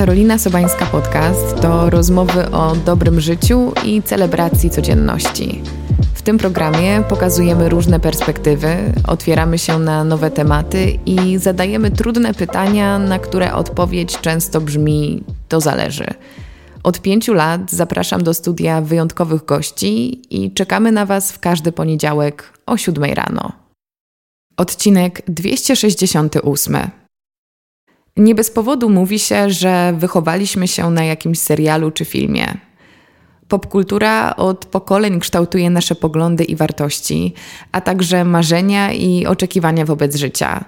Karolina Sobańska Podcast to rozmowy o dobrym życiu i celebracji codzienności. W tym programie pokazujemy różne perspektywy, otwieramy się na nowe tematy i zadajemy trudne pytania, na które odpowiedź często brzmi: to zależy. Od pięciu lat zapraszam do studia wyjątkowych gości i czekamy na Was w każdy poniedziałek o 7 rano. Odcinek 268. Nie bez powodu mówi się, że wychowaliśmy się na jakimś serialu czy filmie. Popkultura od pokoleń kształtuje nasze poglądy i wartości, a także marzenia i oczekiwania wobec życia.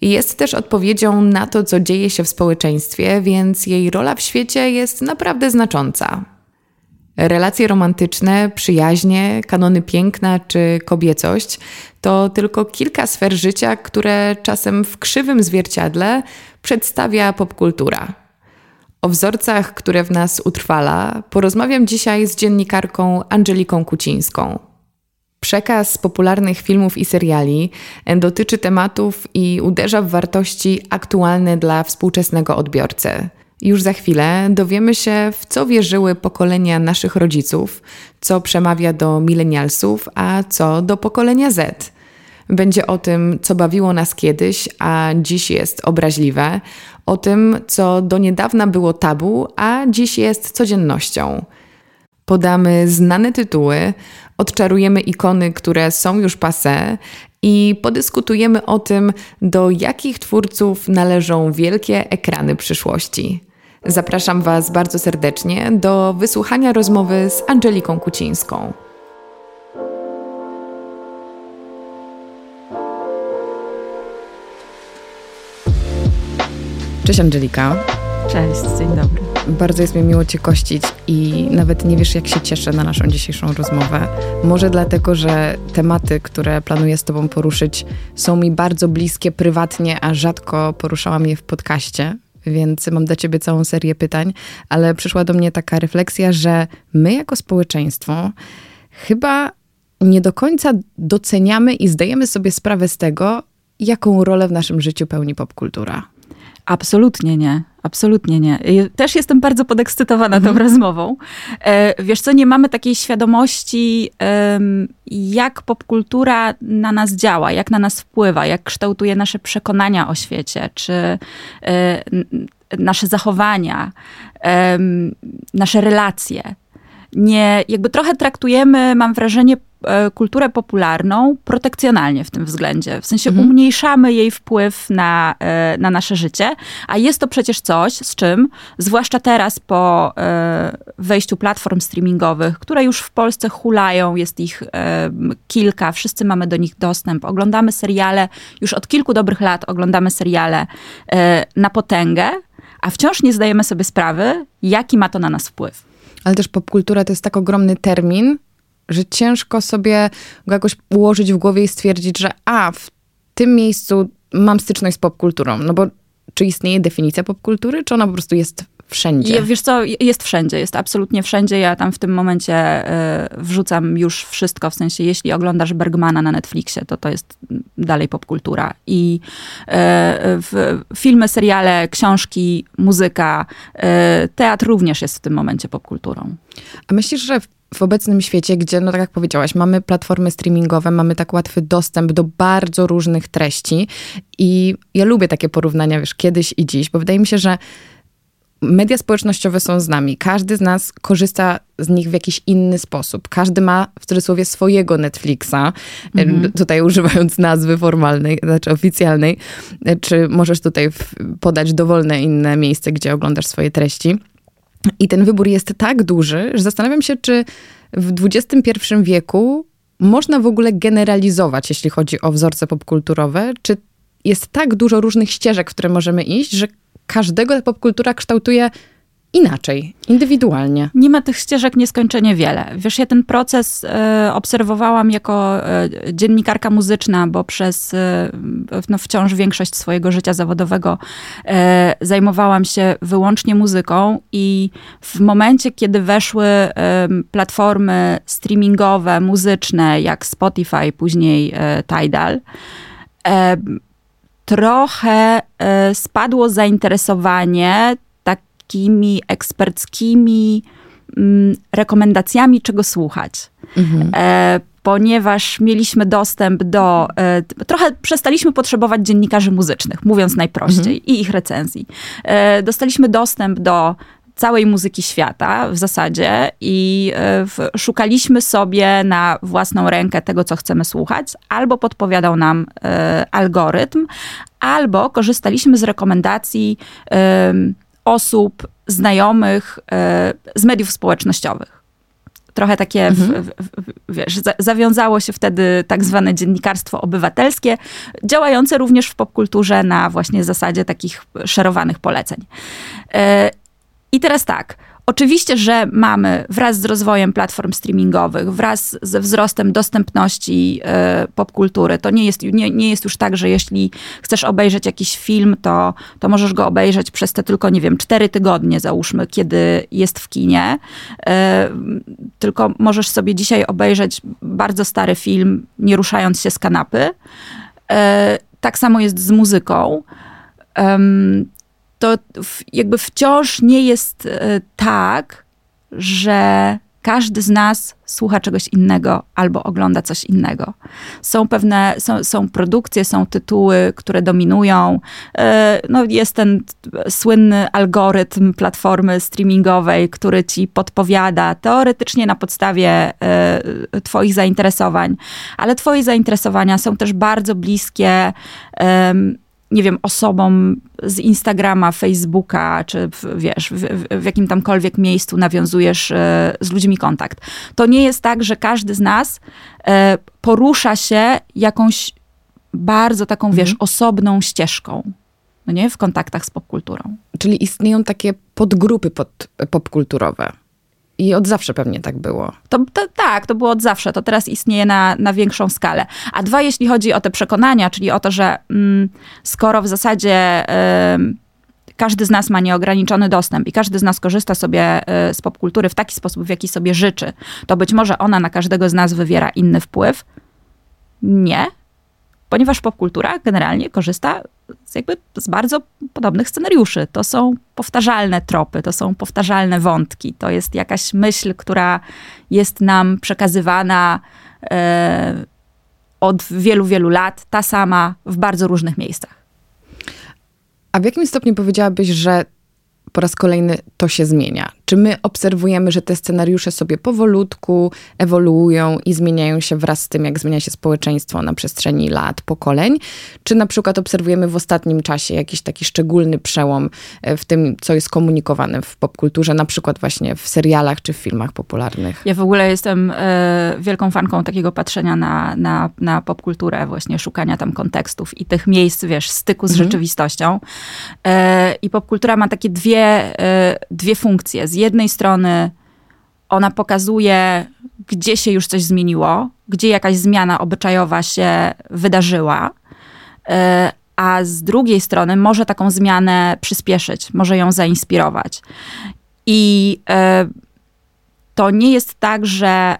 Jest też odpowiedzią na to, co dzieje się w społeczeństwie, więc jej rola w świecie jest naprawdę znacząca. Relacje romantyczne, przyjaźnie, kanony piękna czy kobiecość to tylko kilka sfer życia, które czasem w krzywym zwierciadle przedstawia popkultura. O wzorcach, które w nas utrwala, porozmawiam dzisiaj z dziennikarką Angeliką Kucińską. Przekaz popularnych filmów i seriali dotyczy tematów i uderza w wartości aktualne dla współczesnego odbiorcy. Już za chwilę dowiemy się, w co wierzyły pokolenia naszych rodziców, co przemawia do milenialsów, a co do pokolenia Z. Będzie o tym, co bawiło nas kiedyś, a dziś jest obraźliwe, o tym, co do niedawna było tabu, a dziś jest codziennością. Podamy znane tytuły, odczarujemy ikony, które są już passe i podyskutujemy o tym, do jakich twórców należą wielkie ekrany przyszłości. Zapraszam Was bardzo serdecznie do wysłuchania rozmowy z Angeliką Kucińską. Cześć Angelika. Cześć, dzień dobry. Bardzo jest mi miło Cię kościć i nawet nie wiesz, jak się cieszę na naszą dzisiejszą rozmowę. Może dlatego, że tematy, które planuję z Tobą poruszyć, są mi bardzo bliskie prywatnie, a rzadko poruszałam je w podcaście, więc mam do Ciebie całą serię pytań, ale przyszła do mnie taka refleksja, że my jako społeczeństwo chyba nie do końca doceniamy i zdajemy sobie sprawę z tego, jaką rolę w naszym życiu pełni popkultura. Absolutnie nie. Absolutnie nie. Też jestem bardzo podekscytowana tą mhm. rozmową. E, wiesz co, nie mamy takiej świadomości, jak popkultura na nas działa, jak na nas wpływa, jak kształtuje nasze przekonania o świecie, czy e, nasze zachowania, nasze relacje. Nie, jakby trochę traktujemy, mam wrażenie, kulturę popularną protekcjonalnie w tym względzie. W sensie mhm. umniejszamy jej wpływ na, e, na nasze życie, a jest to przecież coś, z czym, zwłaszcza teraz po e, wejściu platform streamingowych, które już w Polsce hulają, jest ich kilka, wszyscy mamy do nich dostęp, oglądamy seriale, już od kilku dobrych lat oglądamy seriale na potęgę, a wciąż nie zdajemy sobie sprawy, jaki ma to na nas wpływ. Ale też popkultura to jest tak ogromny termin, że ciężko sobie go jakoś ułożyć w głowie i stwierdzić, że a, w tym miejscu mam styczność z popkulturą. No bo czy istnieje definicja popkultury, czy ona po prostu jest wszędzie? Wiesz co, jest wszędzie, jest absolutnie wszędzie. Ja tam w tym momencie y, wrzucam już wszystko, w sensie jeśli oglądasz Bergmana na Netflixie, to to jest dalej popkultura. I y, filmy, seriale, książki, muzyka, y, teatr również jest w tym momencie popkulturą. A myślisz, że w obecnym świecie, gdzie, no tak jak powiedziałaś, mamy platformy streamingowe, mamy tak łatwy dostęp do bardzo różnych treści i ja lubię takie porównania, wiesz, kiedyś i dziś, bo wydaje mi się, że media społecznościowe są z nami. Każdy z nas korzysta z nich w jakiś inny sposób. Każdy ma w cudzysłowie swojego Netflixa, mhm. tutaj używając nazwy formalnej, znaczy oficjalnej, czy możesz tutaj podać dowolne inne miejsce, gdzie oglądasz swoje treści. I ten wybór jest tak duży, że zastanawiam się, czy w XXI wieku można w ogóle generalizować, jeśli chodzi o wzorce popkulturowe, czy jest tak dużo różnych ścieżek, w które możemy iść, że każdego popkultura kształtuje inaczej, indywidualnie. Nie ma tych ścieżek nieskończenie wiele. Wiesz, ja ten proces e, obserwowałam jako e, dziennikarka muzyczna, bo przez e, no, wciąż większość swojego życia zawodowego zajmowałam się wyłącznie muzyką i w momencie, kiedy weszły platformy streamingowe, muzyczne, jak Spotify, później Tidal, trochę spadło zainteresowanie takimi eksperckimi mm, rekomendacjami, czego słuchać. Mhm. E, ponieważ mieliśmy dostęp do. E, trochę przestaliśmy potrzebować dziennikarzy muzycznych, mówiąc najprościej, mhm. i ich recenzji. E, dostaliśmy dostęp do całej muzyki świata w zasadzie i e, szukaliśmy sobie na własną rękę tego, co chcemy słuchać, albo podpowiadał nam e, algorytm, albo korzystaliśmy z rekomendacji e, osób, znajomych z mediów społecznościowych trochę takie, mhm. w, w, wiesz, za, zawiązało się wtedy tak zwane dziennikarstwo obywatelskie, działające również w popkulturze na właśnie zasadzie takich szerowanych poleceń. I teraz tak. Oczywiście, że mamy wraz z rozwojem platform streamingowych, wraz ze wzrostem dostępności y, popkultury, to nie jest, nie, nie jest już tak, że jeśli chcesz obejrzeć jakiś film, to, to możesz go obejrzeć przez te tylko, nie wiem, cztery tygodnie, załóżmy, kiedy jest w kinie. Y, tylko możesz sobie dzisiaj obejrzeć bardzo stary film, nie ruszając się z kanapy. Y, tak samo jest z muzyką to jakby wciąż nie jest e, tak, że każdy z nas słucha czegoś innego albo ogląda coś innego. Są pewne, są, są produkcje, są tytuły, które dominują. E, no, jest ten słynny algorytm platformy streamingowej, który ci podpowiada teoretycznie na podstawie e, Twoich zainteresowań, ale Twoje zainteresowania są też bardzo bliskie nie wiem, osobom z Instagrama, Facebooka, czy w, wiesz, w, w jakim tamkolwiek miejscu nawiązujesz e, z ludźmi kontakt. To nie jest tak, że każdy z nas e, porusza się jakąś bardzo taką, mhm. wiesz, osobną ścieżką. No nie? W kontaktach z popkulturą. Czyli istnieją takie podgrupy pod, popkulturowe. I od zawsze pewnie tak było. To, to, tak, to było od zawsze. To teraz istnieje na, na większą skalę. A dwa, jeśli chodzi o te przekonania, czyli o to, że mm, skoro w zasadzie y, każdy z nas ma nieograniczony dostęp i każdy z nas korzysta sobie y, z popkultury w taki sposób, w jaki sobie życzy, to być może ona na każdego z nas wywiera inny wpływ. Nie, ponieważ popkultura generalnie korzysta z, jakby z bardzo podobnych scenariuszy. To są powtarzalne tropy, to są powtarzalne wątki, to jest jakaś myśl, która jest nam przekazywana e, od wielu, wielu lat, ta sama w bardzo różnych miejscach. A w jakim stopniu powiedziałabyś, że po raz kolejny to się zmienia? Czy my obserwujemy, że te scenariusze sobie powolutku ewoluują i zmieniają się wraz z tym, jak zmienia się społeczeństwo na przestrzeni lat, pokoleń? Czy na przykład obserwujemy w ostatnim czasie jakiś taki szczególny przełom e, w tym, co jest komunikowane w popkulturze, na przykład właśnie w serialach czy w filmach popularnych? Ja w ogóle jestem e, wielką fanką takiego patrzenia na, na, na popkulturę, właśnie szukania tam kontekstów i tych miejsc, wiesz, styku z mhm. rzeczywistością. E, I popkultura ma takie dwie, dwie funkcje z jednej strony ona pokazuje, gdzie się już coś zmieniło, gdzie jakaś zmiana obyczajowa się wydarzyła, e, a z drugiej strony może taką zmianę przyspieszyć, może ją zainspirować. I e, to nie jest tak, że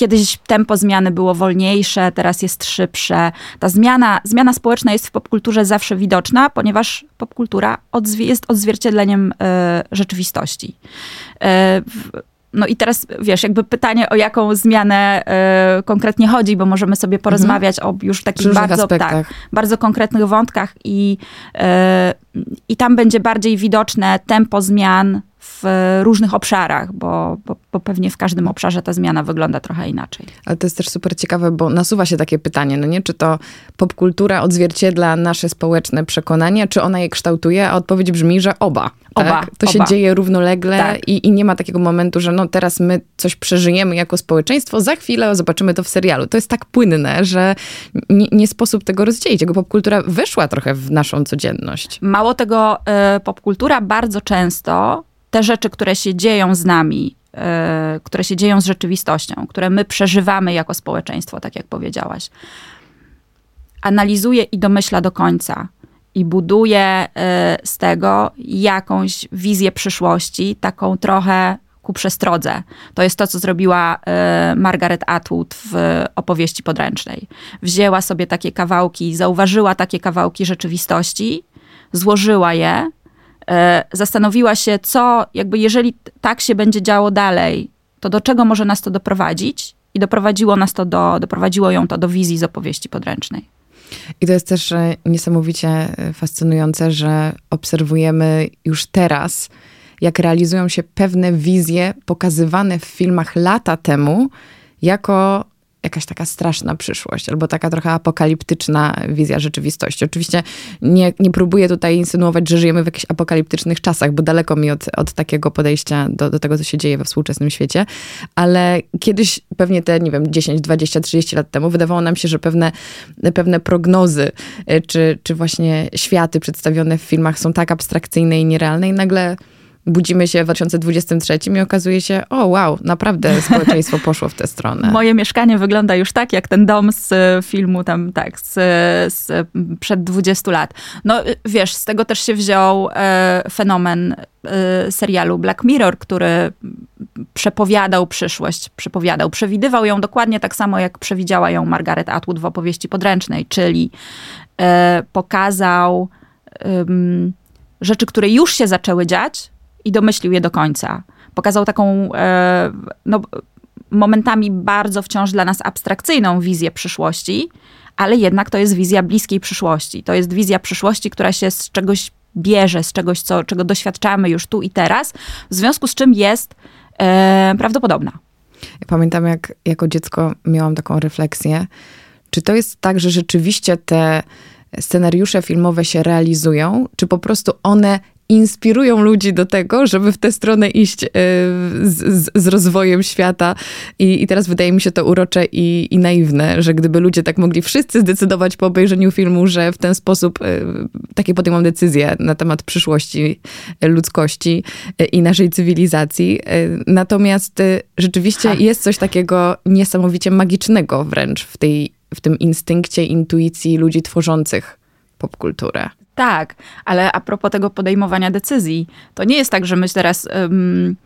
Kiedyś tempo zmiany było wolniejsze, teraz jest szybsze. Ta zmiana, zmiana społeczna jest w popkulturze zawsze widoczna, ponieważ popkultura odzwie, jest odzwierciedleniem y, rzeczywistości. Y, no i teraz, wiesz, jakby pytanie, o jaką zmianę y, konkretnie chodzi, bo możemy sobie mhm. porozmawiać mhm. o już takich bardzo, tak, bardzo konkretnych wątkach i, i tam będzie bardziej widoczne tempo zmian w różnych obszarach, bo, bo, bo, pewnie w każdym obszarze ta zmiana wygląda trochę inaczej. Ale to jest też super ciekawe, bo nasuwa się takie pytanie, no nie, czy to popkultura odzwierciedla nasze społeczne przekonania, czy ona je kształtuje, a odpowiedź brzmi, że oba. Oba. Tak? To oba. się dzieje równolegle tak. i, i nie ma takiego momentu, że no teraz my coś przeżyjemy jako społeczeństwo, za chwilę zobaczymy to w serialu. To jest tak płynne, że nie, nie sposób tego rozdzielić. Jego popkultura weszła trochę w naszą codzienność. Mało tego, y, popkultura bardzo często te rzeczy, które się dzieją z nami, yy, które się dzieją z rzeczywistością, które my przeżywamy jako społeczeństwo, tak jak powiedziałaś, analizuje i domyśla do końca i buduje yy, z tego jakąś wizję przyszłości, taką trochę ku przestrodze. To jest to, co zrobiła y, Margaret Atwood w opowieści podręcznej. Wzięła sobie takie kawałki, zauważyła takie kawałki rzeczywistości, złożyła je e, zastanowiła się, co, jakby jeżeli tak się będzie działo dalej, to do czego może nas to doprowadzić? I doprowadziło nas to do, doprowadziło ją to do wizji z opowieści podręcznej. I to jest też e, niesamowicie e, fascynujące, że obserwujemy już teraz, jak realizują się pewne wizje pokazywane w filmach lata temu, jako jakaś taka straszna przyszłość, albo taka trochę apokaliptyczna wizja rzeczywistości. Oczywiście nie, nie próbuję tutaj insynuować, że żyjemy w jakichś apokaliptycznych czasach, bo daleko mi od, od takiego podejścia do, do tego, co się dzieje we współczesnym świecie, ale kiedyś, pewnie te, nie wiem, 10, 20, 30 lat temu, wydawało nam się, że pewne, pewne prognozy, e, czy, czy właśnie światy przedstawione w filmach są tak abstrakcyjne i nierealne i nagle budzimy się w 2023 i okazuje się, o wow, naprawdę społeczeństwo poszło w tę stronę. Moje mieszkanie wygląda już tak, jak ten dom z e, filmu tam, tak, z, z przed 20 lat. No wiesz, z tego też się wziął e, fenomen e, serialu Black Mirror, który przepowiadał przyszłość, przepowiadał, przewidywał ją dokładnie tak samo, jak przewidziała ją Margaret Atwood w opowieści podręcznej, czyli e, pokazał rzeczy, które już się zaczęły dziać, i domyślił je do końca. Pokazał taką e, no, momentami bardzo wciąż dla nas abstrakcyjną wizję przyszłości, ale jednak to jest wizja bliskiej przyszłości. To jest wizja przyszłości, która się z czegoś bierze, z czegoś, co, czego doświadczamy już tu i teraz, w związku z czym jest e, prawdopodobna. Ja pamiętam, jak jako dziecko miałam taką refleksję, czy to jest tak, że rzeczywiście te scenariusze filmowe się realizują, czy po prostu one inspirują ludzi do tego, żeby w tę stronę iść e, z, z, rozwojem świata. I, I, teraz wydaje mi się to urocze i, i, naiwne, że gdyby ludzie tak mogli wszyscy zdecydować po obejrzeniu filmu, że w ten sposób e, takie podejmą decyzje na temat przyszłości ludzkości e, i naszej cywilizacji. Natomiast rzeczywiście ha. jest coś takiego niesamowicie magicznego wręcz w tej w tym instynkcie, intuicji ludzi tworzących popkulturę. Tak, ale a propos tego podejmowania decyzji, to nie jest tak, że my teraz um,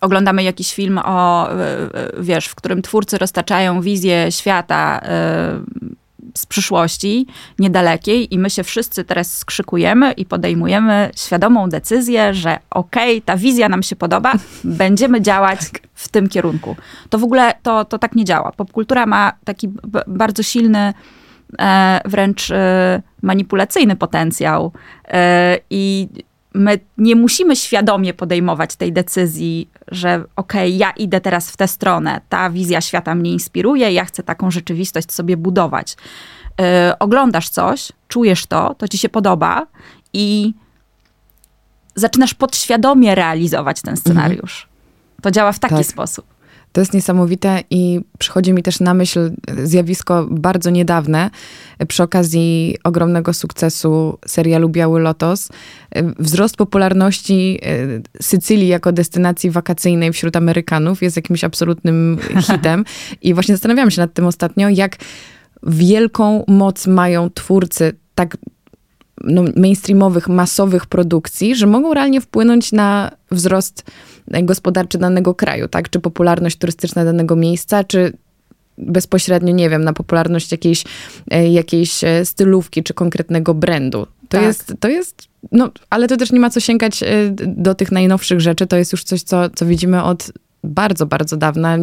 oglądamy jakiś film o, e, e, wiesz, w którym twórcy roztaczają wizję świata z przyszłości niedalekiej i my się wszyscy teraz skrzykujemy i podejmujemy świadomą decyzję, że okej, okay, ta wizja nam się podoba, będziemy działać tak. w tym kierunku. To w ogóle to, to tak nie działa. Popkultura ma taki bardzo silny wręcz e, manipulacyjny potencjał. E, I my nie musimy świadomie podejmować tej decyzji, że okej, okay, ja idę teraz w tę stronę, ta wizja świata mnie inspiruje, ja chcę taką rzeczywistość sobie budować. oglądasz coś, czujesz to, to ci się podoba i zaczynasz podświadomie realizować ten scenariusz. Mhm. To działa w taki tak. sposób. To jest niesamowite i przychodzi mi też na myśl zjawisko bardzo niedawne przy okazji ogromnego sukcesu serialu Biały Lotos. Wzrost popularności e, Sycylii jako destynacji wakacyjnej wśród Amerykanów jest jakimś absolutnym hitem. I właśnie zastanawiałam się nad tym ostatnio, jak wielką moc mają twórcy tak no, mainstreamowych, masowych produkcji, że mogą realnie wpłynąć na wzrost gospodarczy danego kraju, tak? Czy popularność turystyczna danego miejsca, czy bezpośrednio, nie wiem, na popularność jakiejś, e, jakiejś e, stylówki czy konkretnego brandu. To tak. jest, to jest, no, ale to też nie ma co sięgać e, do tych najnowszych rzeczy. To jest już coś, co, co widzimy od bardzo, bardzo dawna.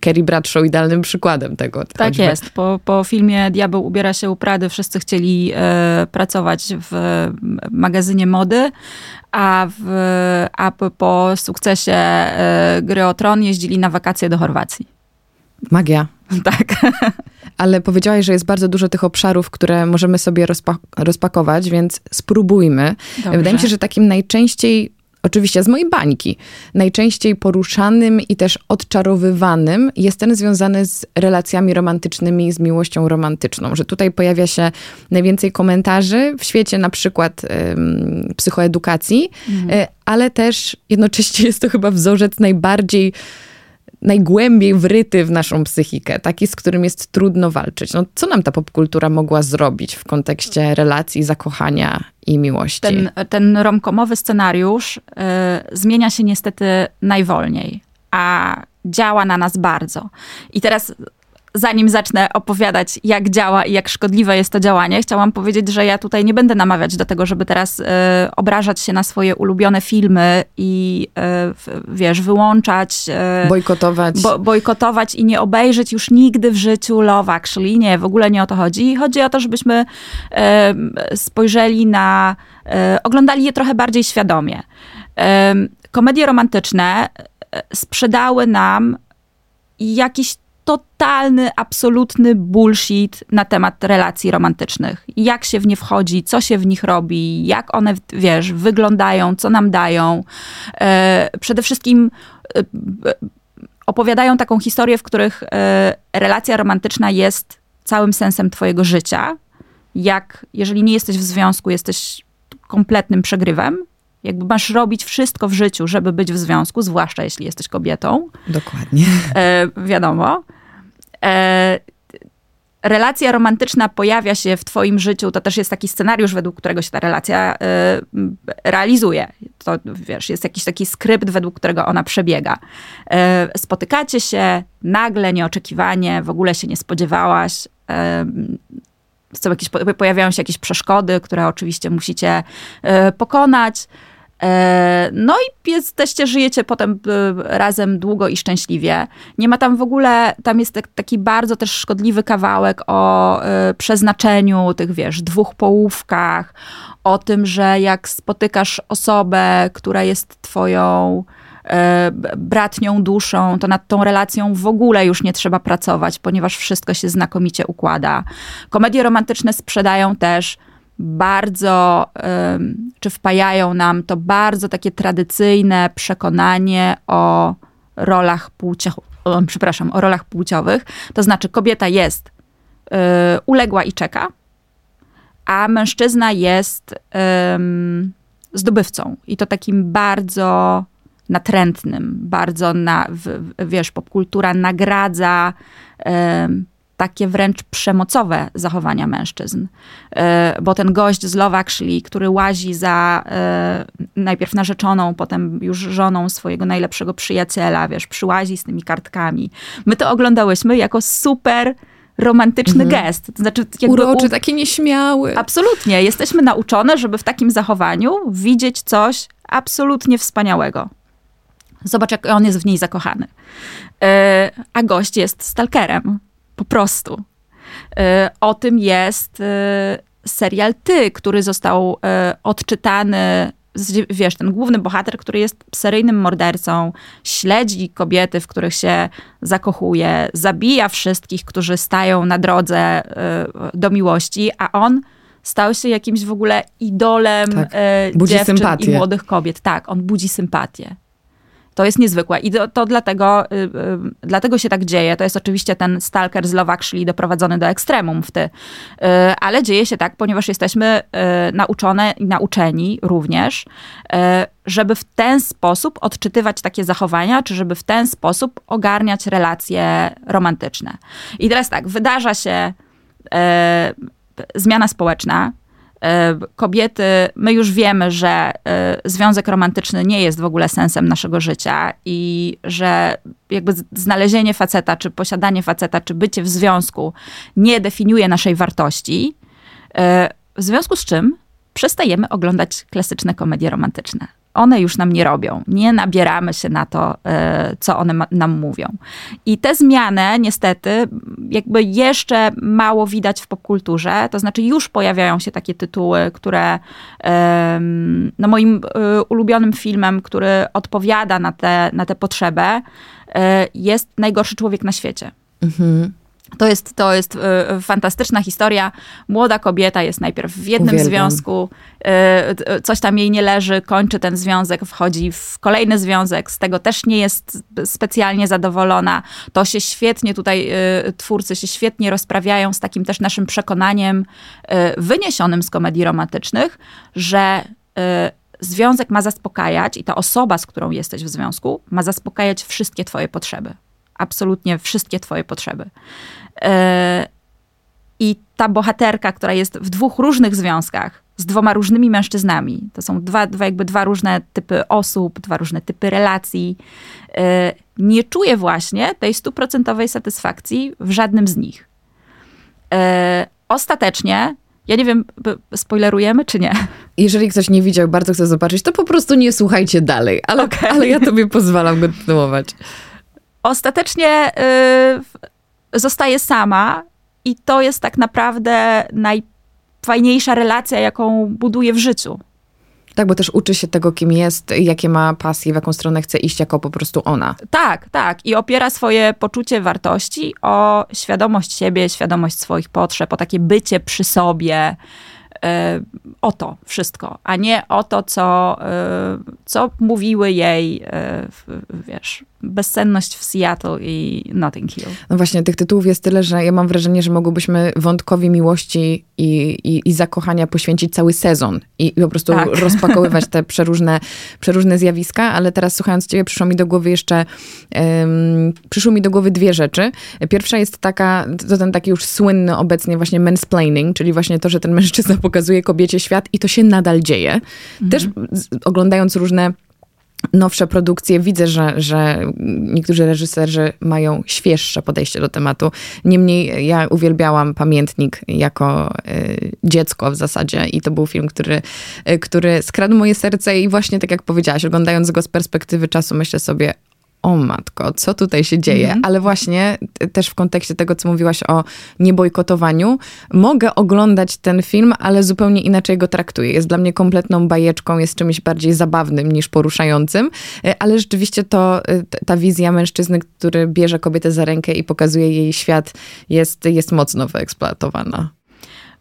Kerry Bradshaw idealnym przykładem tego. Tak choćby. jest. Po, po filmie Diabeł ubiera się u Prady wszyscy chcieli e, pracować w magazynie mody, a, w, a po sukcesie e, Gry o Tron jeździli na wakacje do Chorwacji. Magia. Tak. Ale powiedziałaś, że jest bardzo dużo tych obszarów, które możemy sobie rozpa rozpakować, więc spróbujmy. Dobrze. Wydaje mi się, że takim najczęściej oczywiście z mojej bańki, najczęściej poruszanym i też odczarowywanym jest ten związany z relacjami romantycznymi, z miłością romantyczną, że tutaj pojawia się najwięcej komentarzy w świecie na przykład um, psychoedukacji, mhm. ale też jednocześnie jest to chyba wzorzec najbardziej najgłębiej wryty w naszą psychikę, taki, z którym jest trudno walczyć. No, co nam ta popkultura mogła zrobić w kontekście relacji, zakochania i miłości? Ten, ten romkomowy scenariusz y, zmienia się niestety najwolniej, a działa na nas bardzo. I teraz zanim zacznę opowiadać, jak działa i jak szkodliwe jest to działanie, chciałam powiedzieć, że ja tutaj nie będę namawiać do tego, żeby teraz y, obrażać się na swoje ulubione filmy i y, wiesz, wyłączać. Y, bojkotować. Bo, bojkotować i nie obejrzeć już nigdy w życiu Love Actually. Nie, w ogóle nie o to chodzi. Chodzi o to, żebyśmy spojrzeli na, oglądali je trochę bardziej świadomie. komedie romantyczne sprzedały nam jakiś totalny, absolutny bullshit na temat relacji romantycznych. Jak się w nie wchodzi, co się w nich robi, jak one, wiesz, wyglądają, co nam dają. E, przede wszystkim e, opowiadają taką historię, w których e, relacja romantyczna jest całym sensem twojego życia. Jak, jeżeli nie jesteś w związku, jesteś kompletnym przegrywem, jakby masz robić wszystko w życiu, żeby być w związku, zwłaszcza jeśli jesteś kobietą. Dokładnie. E, wiadomo. E, relacja romantyczna pojawia się w twoim życiu, to też jest taki scenariusz, według którego się ta relacja e, realizuje. To, wiesz, jest jakiś taki skrypt, według którego ona przebiega. E, spotykacie się nagle, nieoczekiwanie, w ogóle się nie spodziewałaś. Są jakieś, pojawiają się jakieś przeszkody, które oczywiście musicie pokonać. E, no i jesteście, żyjecie potem e, razem długo i szczęśliwie. Nie ma tam w ogóle, tam jest taki bardzo też szkodliwy kawałek o e, przeznaczeniu tych, wiesz, dwóch połówkach, o tym, że jak spotykasz osobę, która jest twoją bratnią duszą, to nad tą relacją w ogóle już nie trzeba pracować, ponieważ wszystko się znakomicie układa. Komedie romantyczne sprzedają też bardzo, czy wpajają nam to bardzo takie tradycyjne przekonanie o rolach płciowych, przepraszam, o rolach płciowych. To znaczy kobieta jest y, uległa i czeka, a mężczyzna jest zdobywcą. I to takim bardzo natrętnym, bardzo, na, wiesz, popkultura nagradza takie wręcz przemocowe zachowania mężczyzn. E, bo ten gość z Love Actually, który łazi za e, najpierw narzeczoną, potem już żoną swojego najlepszego przyjaciela, wiesz, przyłazi z tymi kartkami. My to oglądałyśmy jako super romantyczny mhm. gest. To znaczy, Uroczy, u... taki nieśmiały. Absolutnie. Jesteśmy nauczone, żeby w takim zachowaniu widzieć coś absolutnie wspaniałego. Zobacz, jak on jest w niej zakochany. Yy, a gość jest stalkerem. Po prostu. Y, o tym jest y, serial Ty, który został y, odczytany wiesz, ten główny bohater, który jest seryjnym mordercą, śledzi kobiety, w których się zakochuje, zabija wszystkich, którzy stają na drodze do miłości, a on stał się jakimś w ogóle idolem tak. dziewczyn sympatię. i młodych kobiet. Tak, on budzi sympatię. To jest niezwykłe i to, to dlatego, y, y, dlatego się tak dzieje. To jest oczywiście ten stalker z Love doprowadzony do ekstremum w ty. Y, ale dzieje się tak, ponieważ jesteśmy nauczone i nauczeni również, żeby w ten sposób odczytywać takie zachowania, czy żeby w ten sposób ogarniać relacje romantyczne. I teraz tak, wydarza się zmiana społeczna, kobiety, my już wiemy, że e, związek romantyczny nie jest w ogóle sensem naszego życia i że jakby znalezienie faceta, czy posiadanie faceta, czy bycie w związku nie definiuje naszej wartości. E, w związku z czym przestajemy oglądać klasyczne komedie romantyczne one już nam nie robią. Nie nabieramy się na to, e, co one nam mówią. I te zmiany, niestety, jakby jeszcze mało widać w popkulturze. To znaczy, już pojawiają się takie tytuły, które no moim e, ulubionym filmem, który odpowiada na tę na te potrzebę, e, jest Najgorszy człowiek na świecie. Mhm. To jest, to jest y, fantastyczna historia. Młoda kobieta jest najpierw w jednym Uwielbiam. związku, y, coś tam jej nie leży, kończy ten związek, wchodzi w kolejny związek, z tego też nie jest specjalnie zadowolona. To się świetnie tutaj, y, twórcy się świetnie rozprawiają z takim też naszym przekonaniem wyniesionym z komedii romantycznych, że związek ma zaspokajać i ta osoba, z którą jesteś w związku, ma zaspokajać wszystkie twoje potrzeby absolutnie wszystkie twoje potrzeby. E, I ta bohaterka, która jest w dwóch różnych związkach, z dwoma różnymi mężczyznami. To są dwa, dwa, jakby dwa różne typy osób, dwa różne typy relacji. E, nie czuję właśnie tej stuprocentowej satysfakcji w żadnym z nich. E, ostatecznie, ja nie wiem, spoilerujemy czy nie? Jeżeli ktoś nie widział, bardzo chce zobaczyć, to po prostu nie słuchajcie dalej, ale, okay. ale ja tobie pozwalam kontynuować. Ostatecznie y, zostaje sama i to jest tak naprawdę najfajniejsza relacja, jaką buduje w życiu. Tak, bo też uczy się tego, kim jest, jakie ma pasje, w jaką stronę chce iść jako po prostu ona. Tak, tak. I opiera swoje poczucie wartości o świadomość siebie, świadomość swoich potrzeb, o takie bycie przy sobie, o to wszystko, a nie o to, co, e, co mówiły jej, e, wiesz, bezsenność w Seattle i Notting Hill. No właśnie, tych tytułów jest tyle, że ja mam wrażenie, że mogłybyśmy wątkowi miłości i, i, i zakochania poświęcić cały sezon i, i po prostu tak. rozpakowywać te przeróżne, przeróżne zjawiska, ale teraz słuchając ciebie przyszło mi do głowy jeszcze, um, przyszło mi do głowy dwie rzeczy. Pierwsza jest taka, to ten taki już słynny obecnie właśnie mansplaining, czyli właśnie to, że ten mężczyzna pokazuje kobiecie świat i to się nadal dzieje. Mhm. Też oglądając różne nowsze produkcje, widzę, że, że niektórzy reżyserzy mają świeższe podejście do tematu. Niemniej ja uwielbiałam Pamiętnik jako y, dziecko w zasadzie i to był film, który, y, który skradł moje serce i właśnie tak jak powiedziałaś, oglądając go z perspektywy czasu myślę sobie, o matko, co tutaj się dzieje? Mm. Ale właśnie też w kontekście tego, co mówiłaś o niebojkotowaniu, mogę oglądać ten film, ale zupełnie inaczej go traktuję. Jest dla mnie kompletną bajeczką, jest czymś bardziej zabawnym niż poruszającym, e, ale rzeczywiście to e, ta wizja mężczyzny, który bierze kobietę za rękę i pokazuje jej świat, jest, jest mocno wyeksploatowana.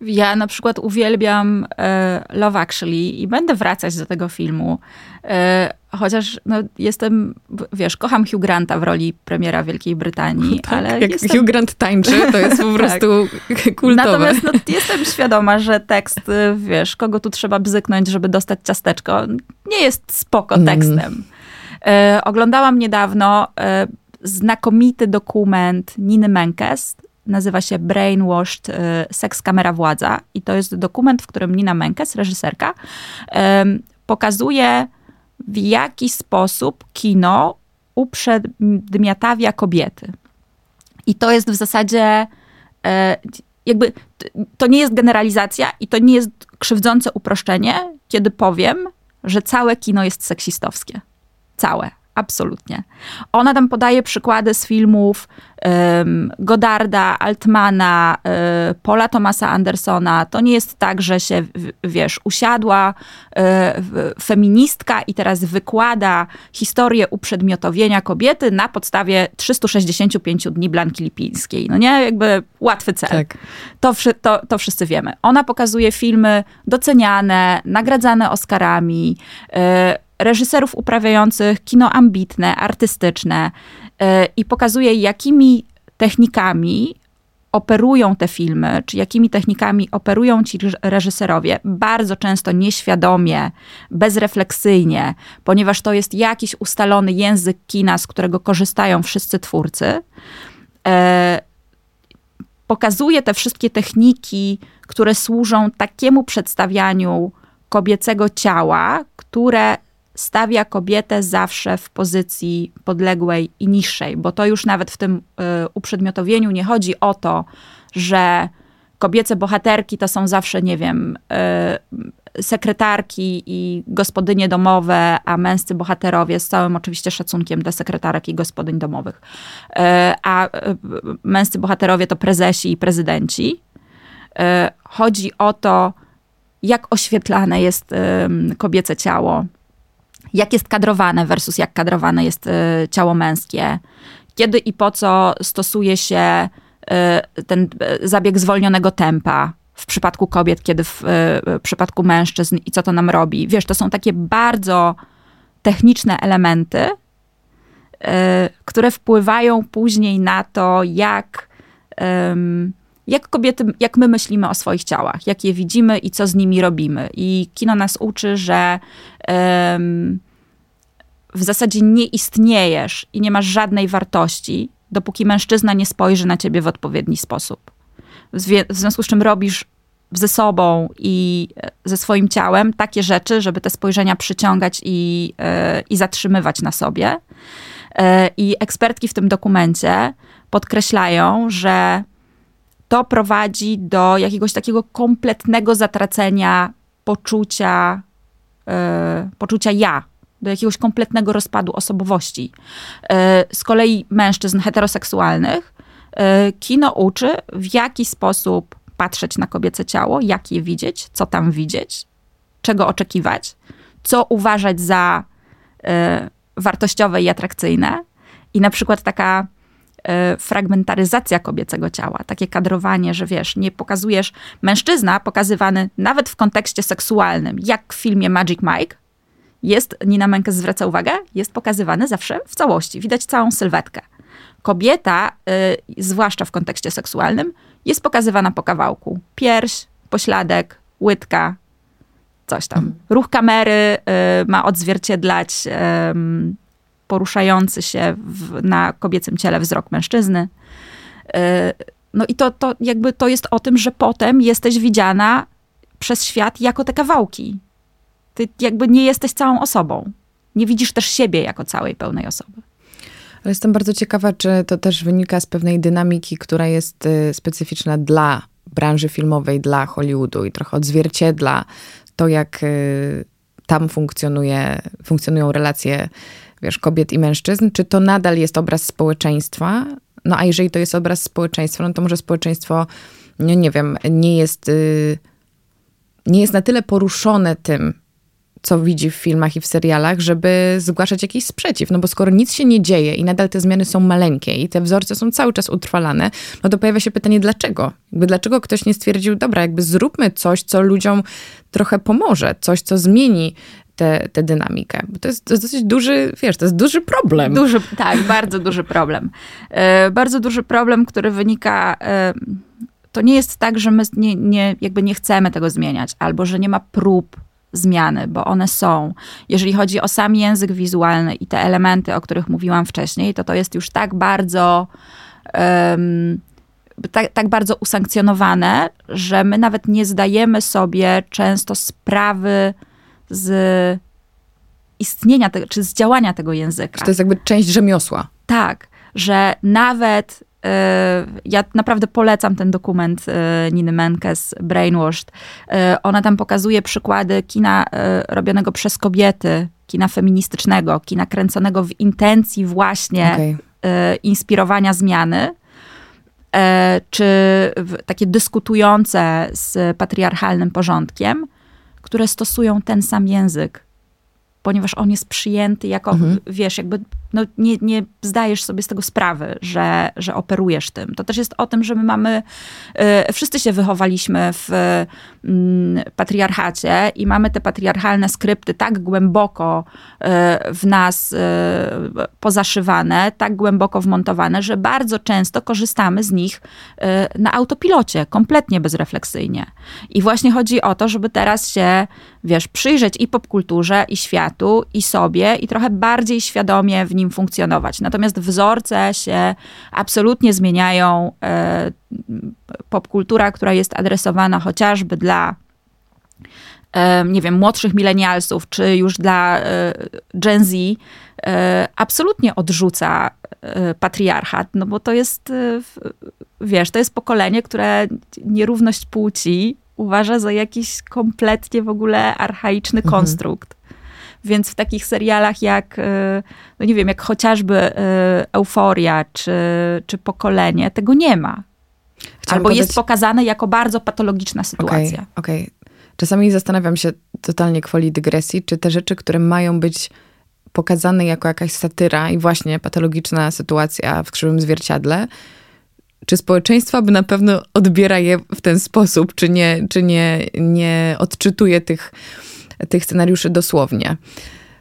Ja na przykład uwielbiam e, Love Actually i będę wracać do tego filmu. E, chociaż no, jestem, wiesz, kocham Hugh Granta w roli premiera Wielkiej Brytanii, tak, ale jak jestem... Hugh Grant tańczy, to jest po prostu tak. kultowe. Natomiast no, jestem świadoma, że tekst, wiesz, kogo tu trzeba bzyknąć, żeby dostać ciasteczko, nie jest spoko mm. tekstem. Mm. E, oglądałam niedawno e, znakomity dokument Niny Menkes, nazywa się Brainwashed e, Seks Kamera Władza i to jest dokument, w którym Nina Menkes, reżyserka, pokazuje w jaki sposób kino uprzedmiotawia kobiety. I to jest w zasadzie e, jakby to nie jest generalizacja i to nie jest krzywdzące uproszczenie, kiedy powiem, że całe kino jest seksistowskie. Całe. Absolutnie. Ona tam podaje przykłady z filmów um, Godarda, Altmana, um, Paula Thomasa Andersona. To nie jest tak, że się, wiesz, usiadła um, feministka i teraz wykłada historię uprzedmiotowienia kobiety na podstawie 365 dni Blanki Lipińskiej. No nie? Jakby łatwy cel. Tak. To, to, to wszyscy wiemy. Ona pokazuje filmy doceniane, nagradzane Oscarami, reżyserów uprawiających kino ambitne, artystyczne e, i pokazuje, jakimi technikami operują te filmy, czy jakimi technikami operują ci reżyserowie, bardzo często nieświadomie, bezrefleksyjnie, ponieważ to jest jakiś ustalony język kina, z którego korzystają wszyscy twórcy. E, pokazuje te wszystkie techniki, które służą takiemu przedstawianiu kobiecego ciała, które stawia kobietę zawsze w pozycji podległej i niższej, bo to już nawet w tym y, uprzedmiotowieniu nie chodzi o to, że kobiece bohaterki to są zawsze, nie wiem, y, sekretarki i gospodynie domowe, a męscy bohaterowie, z całym oczywiście szacunkiem dla sekretarek i gospodyń domowych, y, a męscy bohaterowie to prezesi i prezydenci. Chodzi o to, jak oświetlane jest kobiece ciało, jak jest kadrowane versus jak kadrowane jest y, ciało męskie, kiedy i po co stosuje się y, ten y, zabieg zwolnionego tempa w przypadku kobiet, kiedy w, w przypadku mężczyzn i co to nam robi. Wiesz, to są takie bardzo techniczne elementy, które wpływają później na to, jak jak kobiety, jak my myślimy o swoich ciałach, jak je widzimy i co z nimi robimy. I kino nas uczy, że w zasadzie nie istniejesz i nie masz żadnej wartości, dopóki mężczyzna nie spojrzy na ciebie w odpowiedni sposób. W związku z czym robisz ze sobą i ze swoim ciałem takie rzeczy, żeby te spojrzenia przyciągać i, i zatrzymywać na sobie. I ekspertki w tym dokumencie podkreślają, że to prowadzi do jakiegoś takiego kompletnego zatracenia poczucia, poczucia ja, do jakiegoś kompletnego rozpadu osobowości. Z kolei mężczyzn heteroseksualnych kino uczy, w jaki sposób patrzeć na kobiece ciało, jak je widzieć, co tam widzieć, czego oczekiwać, co uważać za wartościowe i atrakcyjne. I na przykład taka fragmentaryzacja kobiecego ciała, takie kadrowanie, że wiesz, nie pokazujesz mężczyzna pokazywany nawet w kontekście seksualnym, jak w filmie Magic Mike, jest, Nina Menkes zwraca uwagę, jest pokazywany zawsze w całości. Widać całą sylwetkę. Kobieta, y, zwłaszcza w kontekście seksualnym, jest pokazywana po kawałku. Pierś, pośladek, łydka, coś tam. Mhm. Ruch kamery y, ma odzwierciedlać y, poruszający się w, na kobiecym ciele wzrok mężczyzny. Y, no i to, to jakby to jest o tym, że potem jesteś widziana przez świat jako te kawałki. Ty jakby nie jesteś całą osobą. Nie widzisz też siebie jako całej pełnej osoby. Ale jestem bardzo ciekawa, czy to też wynika z pewnej dynamiki, która jest y, specyficzna dla branży filmowej, dla Hollywoodu i trochę odzwierciedla to, jak y, tam funkcjonuje, funkcjonują relacje, wiesz, kobiet i mężczyzn, czy to nadal jest obraz społeczeństwa? No a jeżeli to jest obraz społeczeństwa, no to może społeczeństwo, nie, nie wiem, nie jest, y, nie jest na tyle poruszone tym, co widzi w filmach i w serialach, żeby zgłaszać jakiś sprzeciw. No bo skoro nic się nie dzieje i nadal te zmiany są maleńkie i te wzorce są cały czas utrwalane, no to pojawia się pytanie, dlaczego? Jakby dlaczego ktoś nie stwierdził, dobra, jakby zróbmy coś, co ludziom trochę pomoże, coś, co zmieni tę, tę dynamikę. Bo to jest, to jest dosyć duży, wiesz, to jest duży problem. Duży, tak, bardzo duży problem. E, bardzo duży problem, który wynika... E, to nie jest tak, że my nie, nie, jakby nie chcemy tego zmieniać, albo że nie ma prób zmiany, bo one są. Jeżeli chodzi o sam język wizualny i te elementy, o których mówiłam wcześniej, to to jest już tak bardzo. Um, tak, tak bardzo usankcjonowane, że my nawet nie zdajemy sobie często sprawy z istnienia tego, czy z działania tego języka. Czy to jest jakby część rzemiosła. Tak, że nawet E, ja naprawdę polecam ten dokument e, Niny Menkes, Brainwashed. E, ona tam pokazuje przykłady kina robionego przez kobiety, kina feministycznego, kina kręconego w intencji właśnie okay. inspirowania zmiany, czy takie dyskutujące z patriarchalnym porządkiem, które stosują ten sam język ponieważ on jest przyjęty jako, mhm. wiesz, jakby no, nie, nie zdajesz sobie z tego sprawy, że, że operujesz tym. To też jest o tym, że my mamy, y, wszyscy się wychowaliśmy w y, patriarchacie i mamy te patriarchalne skrypty tak głęboko y, w nas pozaszywane, tak głęboko wmontowane, że bardzo często korzystamy z nich na autopilocie, kompletnie bezrefleksyjnie. I właśnie chodzi o to, żeby teraz się, wiesz, przyjrzeć i popkulturze, i światu, i sobie, i trochę bardziej świadomie w nim funkcjonować. Natomiast wzorce się absolutnie zmieniają. E, popkultura, która jest adresowana chociażby dla e, nie wiem, młodszych milenialsów, czy już dla e, Gen Z, absolutnie odrzuca patriarchat, no bo to jest, wiesz, to jest pokolenie, które nierówność płci uważa za jakiś kompletnie w ogóle archaiczny mhm. konstrukt. Więc w takich serialach jak, e, no nie wiem, jak chociażby e, Euforia czy, czy Pokolenie, tego nie ma. Chciałam Albo jest pokazane jako bardzo patologiczna sytuacja. Okej, okay, okay. Czasami zastanawiam się totalnie kwoli dygresji, czy te rzeczy, które mają być pokazane jako jakaś satyra i właśnie patologiczna sytuacja w krzywym zwierciadle, czy społeczeństwo by na pewno odbiera je w ten sposób, czy nie, czy nie, nie odczytuje tych tych scenariuszy dosłownie.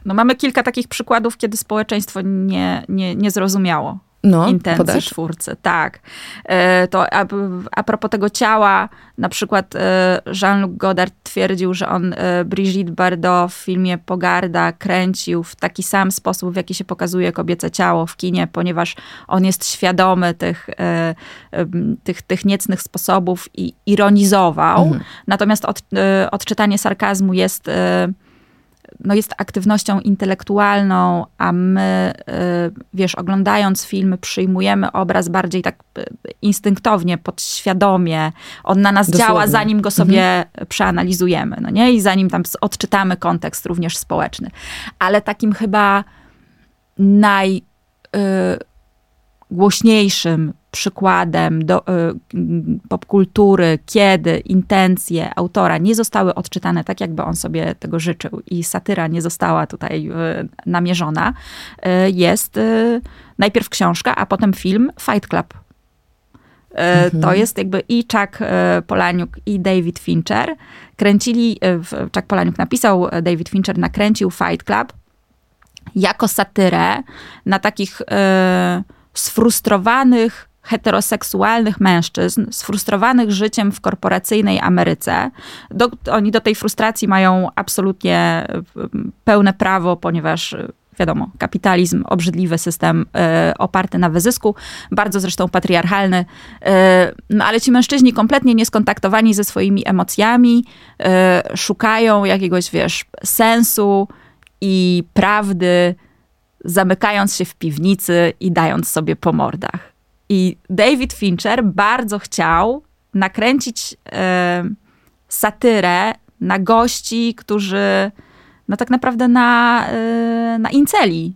No mamy kilka takich przykładów, kiedy społeczeństwo nie, nie, nie zrozumiało. No, intencji podasz? twórcy. Tak. E, to a, a propos tego ciała, na przykład e, Jean-Luc Godard twierdził, że on e, Brigitte Bardot w filmie Pogarda kręcił w taki sam sposób, w jaki się pokazuje kobiece ciało w kinie, ponieważ on jest świadomy tych, tych, tych niecnych sposobów i ironizował. Mhm. Natomiast od, odczytanie sarkazmu jest no jest aktywnością intelektualną, a my, y, wiesz, oglądając filmy, przyjmujemy obraz bardziej tak y, instynktownie, podświadomie. On na nas Dosłownie. działa, zanim go sobie mhm. przeanalizujemy, no nie? I zanim tam odczytamy kontekst również społeczny. Ale takim chyba naj y, przykładem do, y, popkultury, kiedy intencje autora nie zostały odczytane tak, jakby on sobie tego życzył i satyra nie została tutaj y, namierzona, y, jest najpierw książka, a potem film Fight Club. Mhm. To jest jakby i Chuck Polaniuk i David Fincher kręcili, Chuck Polaniuk napisał, David Fincher nakręcił Fight Club jako satyrę na takich sfrustrowanych heteroseksualnych mężczyzn, sfrustrowanych życiem w korporacyjnej Ameryce. Do, oni do tej frustracji mają absolutnie pełne prawo, ponieważ wiadomo, kapitalizm, obrzydliwy system y, oparty na wyzysku, bardzo zresztą patriarchalny. Y, no ale ci mężczyźni kompletnie nieskontaktowani ze swoimi emocjami, y, szukają jakiegoś, wiesz, sensu i prawdy zamykając się w piwnicy i dając sobie po mordach. I David Fincher bardzo chciał nakręcić e, satyrę na gości, którzy no tak naprawdę na, e, na inceli.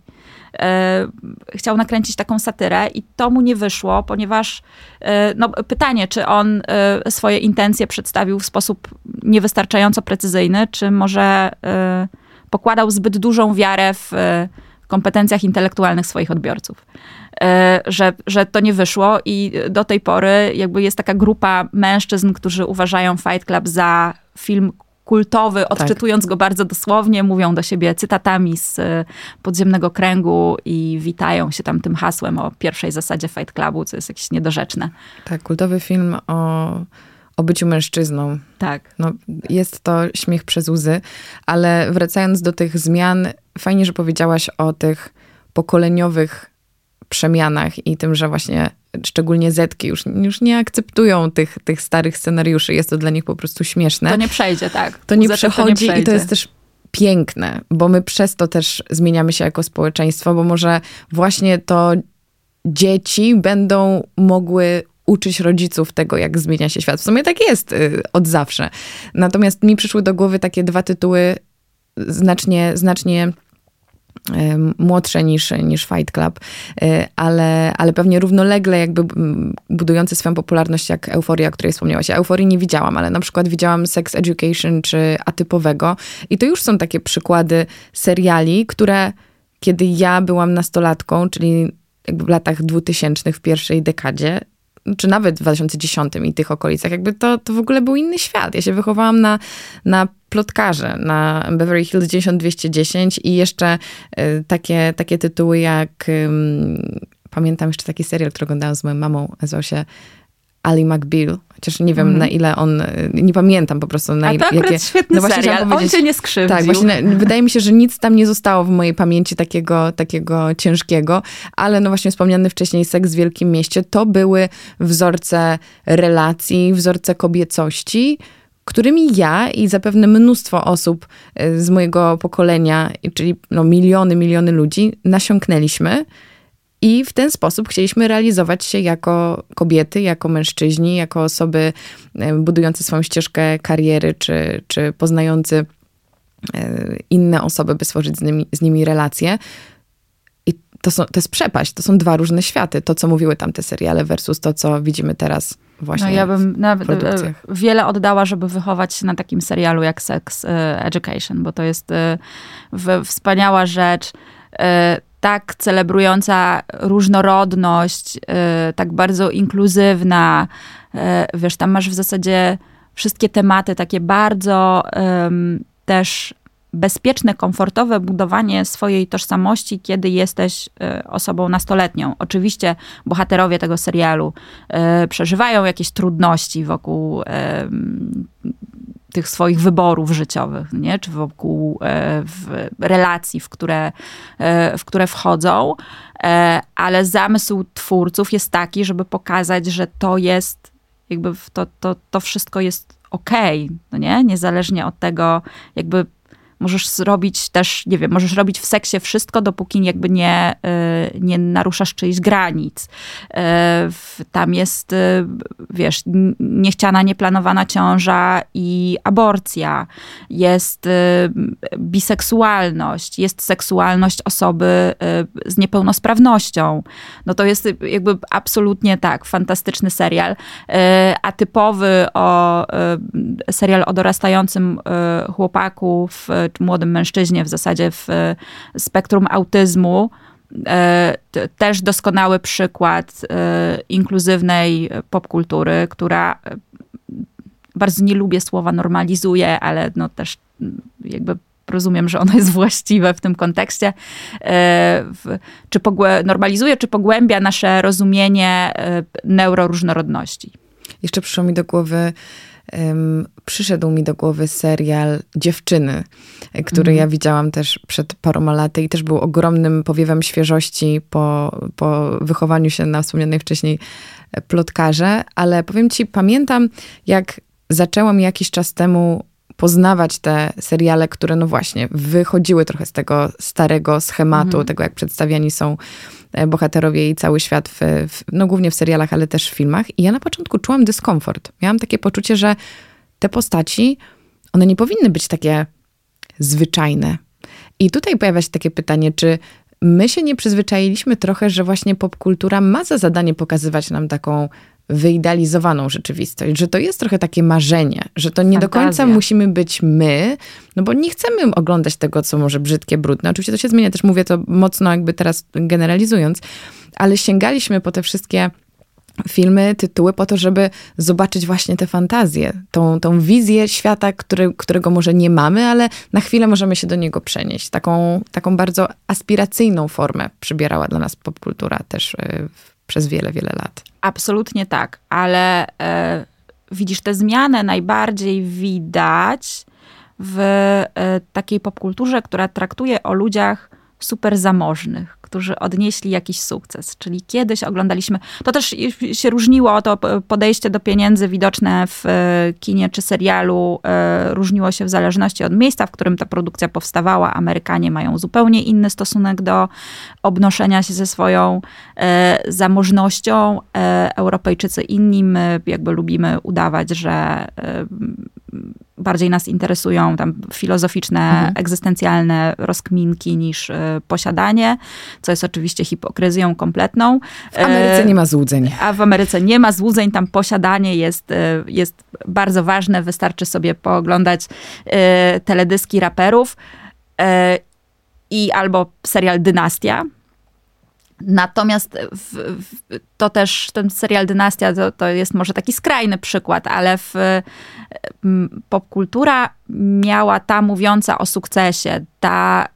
E, chciał nakręcić taką satyrę i to mu nie wyszło, ponieważ no, pytanie, czy on swoje intencje przedstawił w sposób niewystarczająco precyzyjny, czy może pokładał zbyt dużą wiarę w kompetencjach intelektualnych swoich odbiorców. E, że, że to nie wyszło i do tej pory jakby jest taka grupa mężczyzn, którzy uważają Fight Club za film kultowy, tak. odczytując tak. go bardzo dosłownie, mówią do siebie cytatami z e, podziemnego kręgu i witają się tam tym hasłem o pierwszej zasadzie Fight Clubu, co jest jakieś niedorzeczne. Tak, kultowy film o o byciu mężczyzną. Tak. No, jest to śmiech przez łzy, ale wracając do tych zmian, fajnie, że powiedziałaś o tych pokoleniowych przemianach i tym, że właśnie szczególnie Zetki już, już nie akceptują tych, tych starych scenariuszy. Jest to dla nich po prostu śmieszne. To nie przejdzie, tak. To nie przechodzi to nie i to jest też piękne, bo my przez to też zmieniamy się jako społeczeństwo, bo może właśnie to dzieci będą mogły uczyć rodziców tego, jak zmienia się świat. W sumie tak jest y, od zawsze. Natomiast mi przyszły do głowy takie dwa tytuły znacznie, znacznie młodsze niż, niż Fight Club, y, ale, ale pewnie równolegle jakby budujące swoją popularność jak Euforia, o której wspomniałaś. Euforii nie widziałam, ale na przykład widziałam Sex Education czy Atypowego i to już są takie przykłady seriali, które kiedy ja byłam nastolatką, czyli jakby w latach dwutysięcznych, w pierwszej dekadzie, czy nawet w 2010 i tych okolicach, jakby to, to w ogóle był inny świat. Ja się wychowałam na, na plotkarze, na Beverly Hills 90210 i jeszcze y, takie, takie tytuły jak y, pamiętam jeszcze taki serial, który oglądałam z moją mamą, nazywał się Ali McBeal, chociaż nie wiem mm. na ile on, nie pamiętam po prostu na ile. A to jakie, świetny no właśnie serial, on cię nie skrzywdził. Tak, właśnie wydaje mi się, że nic tam nie zostało w mojej pamięci takiego, takiego ciężkiego, ale no właśnie wspomniany wcześniej Seks w Wielkim Mieście, to były wzorce relacji, wzorce kobiecości, którymi ja i zapewne mnóstwo osób e, z mojego pokolenia, czyli no miliony, miliony ludzi, nasiąknęliśmy. I w ten sposób chcieliśmy realizować się jako kobiety, jako mężczyźni, jako osoby e, budujące swoją ścieżkę kariery, czy, czy poznający e, inne osoby, by stworzyć z nimi, z nimi relacje. I to, są, to jest przepaść, to są dwa różne światy. To, co mówiły tamte seriale versus to, co widzimy teraz właśnie no, ja bym nawet e, wiele oddała, żeby wychować się na takim serialu jak Sex Education, bo to jest wspaniała rzecz tak celebrująca różnorodność, tak bardzo inkluzywna. Wiesz, tam masz w zasadzie wszystkie tematy takie bardzo też bezpieczne, komfortowe budowanie swojej tożsamości, kiedy jesteś y, osobą nastoletnią. Oczywiście bohaterowie tego serialu y, przeżywają jakieś trudności wokół y, tych swoich wyborów życiowych, nie? czy wokół w relacji, w które, w które wchodzą, ale zamysł twórców jest taki, żeby pokazać, że to jest jakby to, to, to wszystko jest okej, okay, no nie? Niezależnie od tego, jakby możesz zrobić też, nie wiem, możesz robić w seksie wszystko, dopóki jakby nie, y, nie naruszasz czyichś granic. Y, tam jest, y, wiesz, niechciana, nieplanowana ciąża i aborcja. Jest biseksualność, jest seksualność osoby z niepełnosprawnością. No to jest jakby absolutnie tak, fantastyczny serial. A typowy o serial o dorastającym chłopaku w młodym mężczyźnie w zasadzie w e, spektrum autyzmu. E, też doskonały przykład e, inkluzywnej popkultury, która bardzo nie lubię słowa normalizuje, ale no też jakby rozumiem, że ono jest właściwe w tym kontekście, czy normalizuje, czy pogłębia nasze rozumienie neuroróżnorodności. Jeszcze przyszło mi do głowy um, przyszedł mi do głowy serial Dziewczyny, który mm. ja widziałam też przed paroma laty i też był ogromnym powiewem świeżości po, po wychowaniu się na wspomnianej wcześniej plotkarze, ale powiem ci, pamiętam jak zaczęłam jakiś czas temu poznawać te seriale, które no właśnie wychodziły trochę z tego starego schematu, mm. tego jak przedstawiani są E, bohaterowie i cały świat, w, w, no głównie w serialach, ale też w filmach. I ja na początku czułam dyskomfort. Miałam takie poczucie, że te postaci, one nie powinny być takie zwyczajne. I tutaj pojawia się takie pytanie, czy my się nie przyzwyczailiśmy trochę, że właśnie popkultura ma za zadanie pokazywać nam taką wyidealizowaną rzeczywistość, że to jest trochę takie marzenie, że to nie Fantazja. do końca musimy być my, no bo nie chcemy oglądać tego, co może brzydkie, brudne. Oczywiście to się zmienia, też mówię to mocno jakby teraz generalizując, ale sięgaliśmy po te wszystkie filmy, tytuły po to, żeby zobaczyć właśnie te fantazje, tą, tą wizję świata, który, którego może nie mamy, ale na chwilę możemy się do niego przenieść. Taką, taką bardzo aspiracyjną formę przybierała dla nas popkultura też e, przez wiele, wiele lat. Absolutnie tak, ale e, widzisz, tę zmianę najbardziej widać w e, takiej popkulturze, która traktuje o ludziach super zamożnych, którzy odnieśli jakiś sukces. Czyli kiedyś oglądaliśmy, to też się różniło, to podejście do pieniędzy widoczne w e, kinie czy serialu e, różniło się w zależności od miejsca, w którym ta produkcja powstawała. Amerykanie mają zupełnie inny stosunek do obnoszenia się ze swoją e, zamożnością. Europejczycy inni, my jakby lubimy udawać, że bardziej nas interesują tam filozoficzne, mhm. egzystencjalne rozkminki niż y, posiadanie, co jest oczywiście hipokryzją kompletną. W Ameryce e, nie ma złudzeń. A w Ameryce nie ma złudzeń, tam posiadanie jest, y, jest bardzo ważne, wystarczy sobie pooglądać y, teledyski raperów i albo serial Dynastia, Natomiast w, w, to też ten serial Dynastia to, to, jest może taki skrajny przykład, ale w, popkultura miała ta mówiąca o sukcesie, ta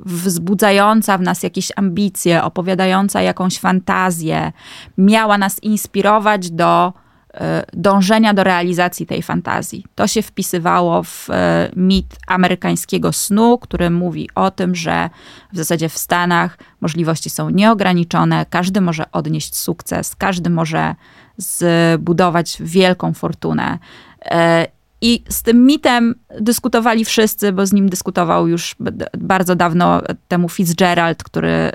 wzbudzająca w nas jakieś ambicje, opowiadająca jakąś fantazję, miała nas inspirować do E, dążenia do realizacji tej fantazji. To się wpisywało w e, mit amerykańskiego snu, który mówi o tym, że w zasadzie w Stanach możliwości są nieograniczone, każdy może odnieść sukces, każdy może zbudować wielką fortunę. I z tym mitem dyskutowali wszyscy, bo z nim dyskutował już bardzo dawno temu Fitzgerald, który e,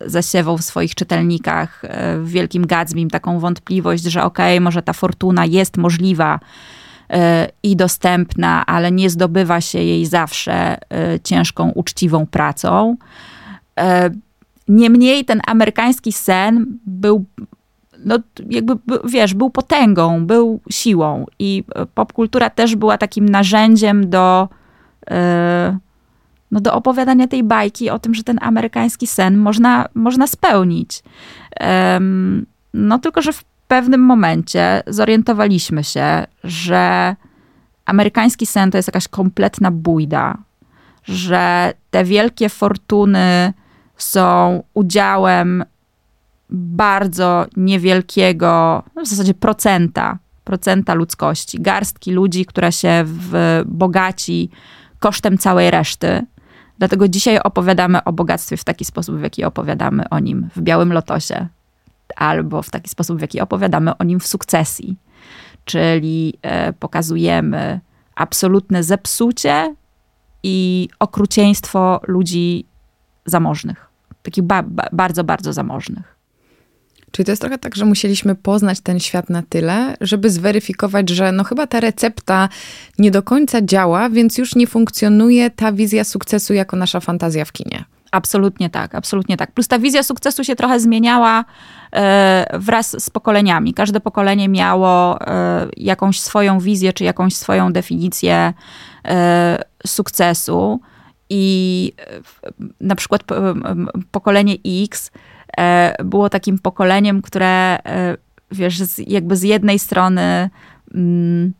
zasiewał w swoich czytelnikach e, w Wielkim Gatsbym taką wątpliwość, że okej, okay, może ta fortuna jest możliwa e, i dostępna, ale nie zdobywa się jej zawsze ciężką, uczciwą pracą. Niemniej ten amerykański sen był no jakby, wiesz, był potęgą, był siłą i e, popkultura też była takim narzędziem do, e, no do opowiadania tej bajki o tym, że ten amerykański sen można, można spełnić. No tylko, że w pewnym momencie zorientowaliśmy się, że amerykański sen to jest jakaś kompletna bójda, że te wielkie fortuny są udziałem bardzo niewielkiego, no w zasadzie procenta, procenta ludzkości, garstki ludzi, która się bogaci kosztem całej reszty. Dlatego dzisiaj opowiadamy o bogactwie w taki sposób, w jaki opowiadamy o nim w Białym Lotosie, albo w taki sposób, w jaki opowiadamy o nim w sukcesji. Czyli e, pokazujemy absolutne zepsucie i okrucieństwo ludzi zamożnych. Takich ba bardzo, bardzo zamożnych. Czyli to jest trochę tak, że musieliśmy poznać ten świat na tyle, żeby zweryfikować, że no chyba ta recepta nie do końca działa, więc już nie funkcjonuje ta wizja sukcesu jako nasza fantazja w kinie. Absolutnie tak, absolutnie tak. Plus ta wizja sukcesu się trochę zmieniała e, wraz z pokoleniami. Każde pokolenie miało e, jakąś swoją wizję, czy jakąś swoją definicję e, sukcesu. I na przykład pokolenie X było takim pokoleniem, które wiesz, jakby z jednej strony mm,